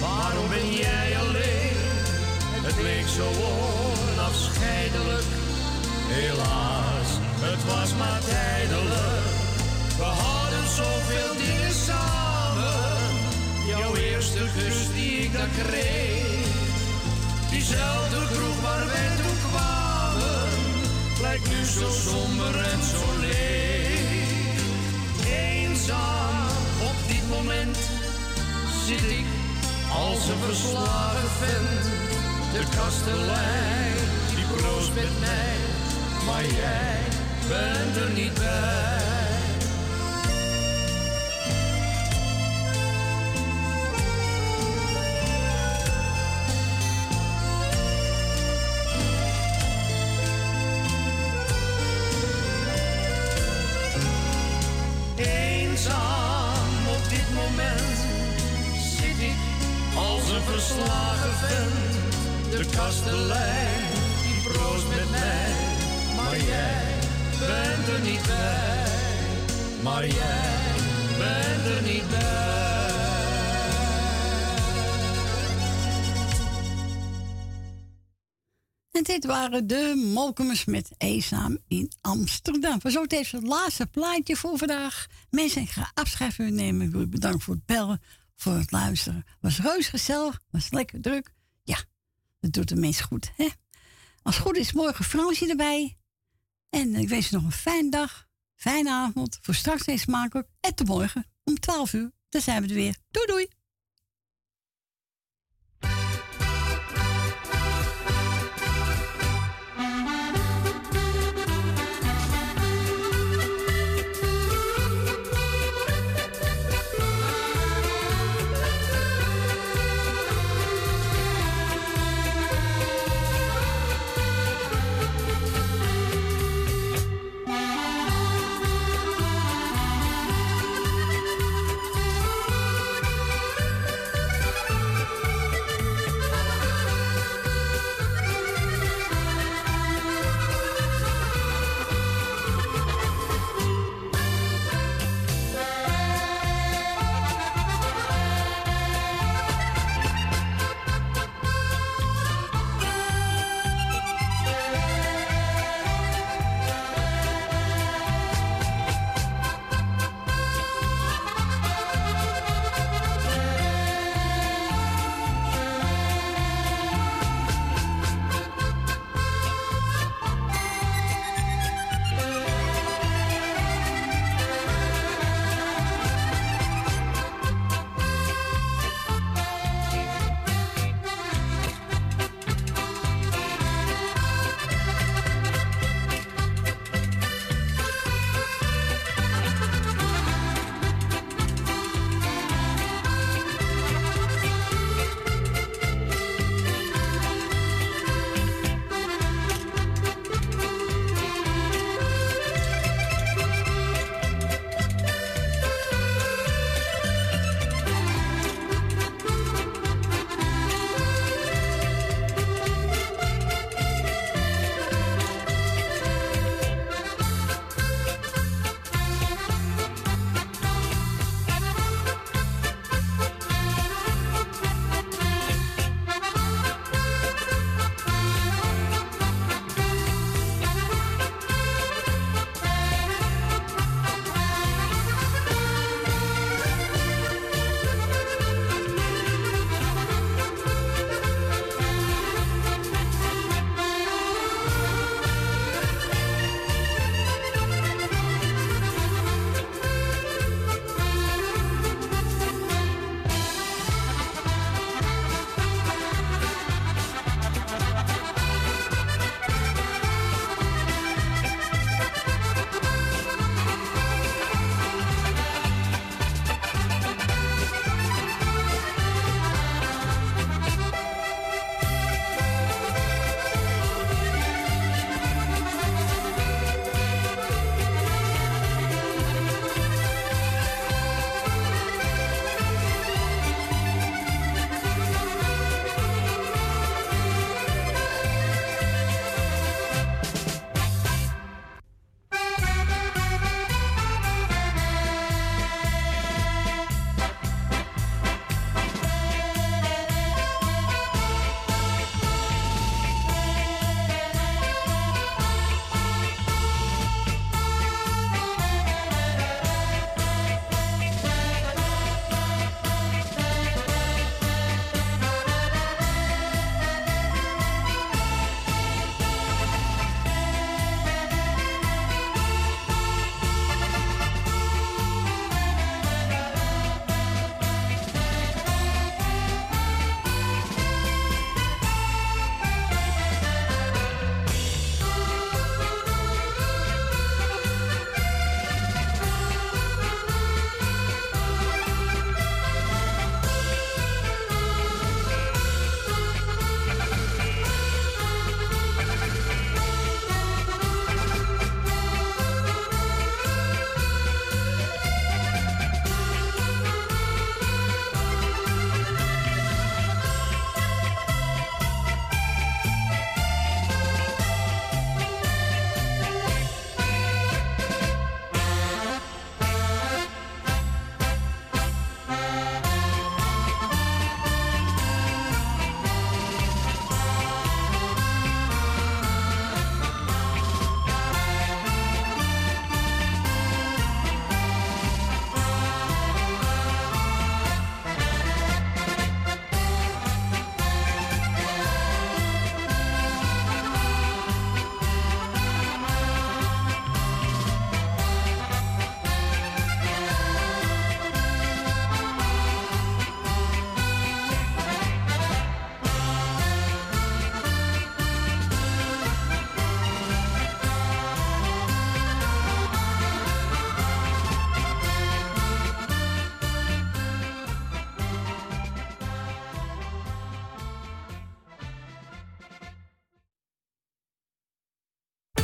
waarom ben jij alleen? Het leek zo onafscheidelijk. Helaas, het was maar tijdelijk. Zoveel dingen samen. Jouw eerste kus die ik daar kreeg. Diezelfde kroeg waar wij toen kwamen. Lijkt nu zo somber en zo leeg. Eenzaam op dit moment zit ik als een verslagen vent. De kastelein die proost met mij, maar jij bent er niet bij. Verslagen vent. De kastelein die proost met mij, maar jij bent er niet bij. Maar jij bent er niet bij. En dit waren de Molkemers met Eenzaam in Amsterdam. Zo even het laatste plaatje voor vandaag. Mensen, ik ga afscheid nemen. Ik wil u bedanken voor het bellen, voor het luisteren. Was reus gezellig, was lekker druk. Ja, dat doet de mens goed, hè? Als het goed is, morgen Fransje erbij. En ik wens u nog een fijne dag, fijne avond. Voor straks eens smakelijk. En tot morgen om 12 uur. Dan zijn we er weer. Doei doei.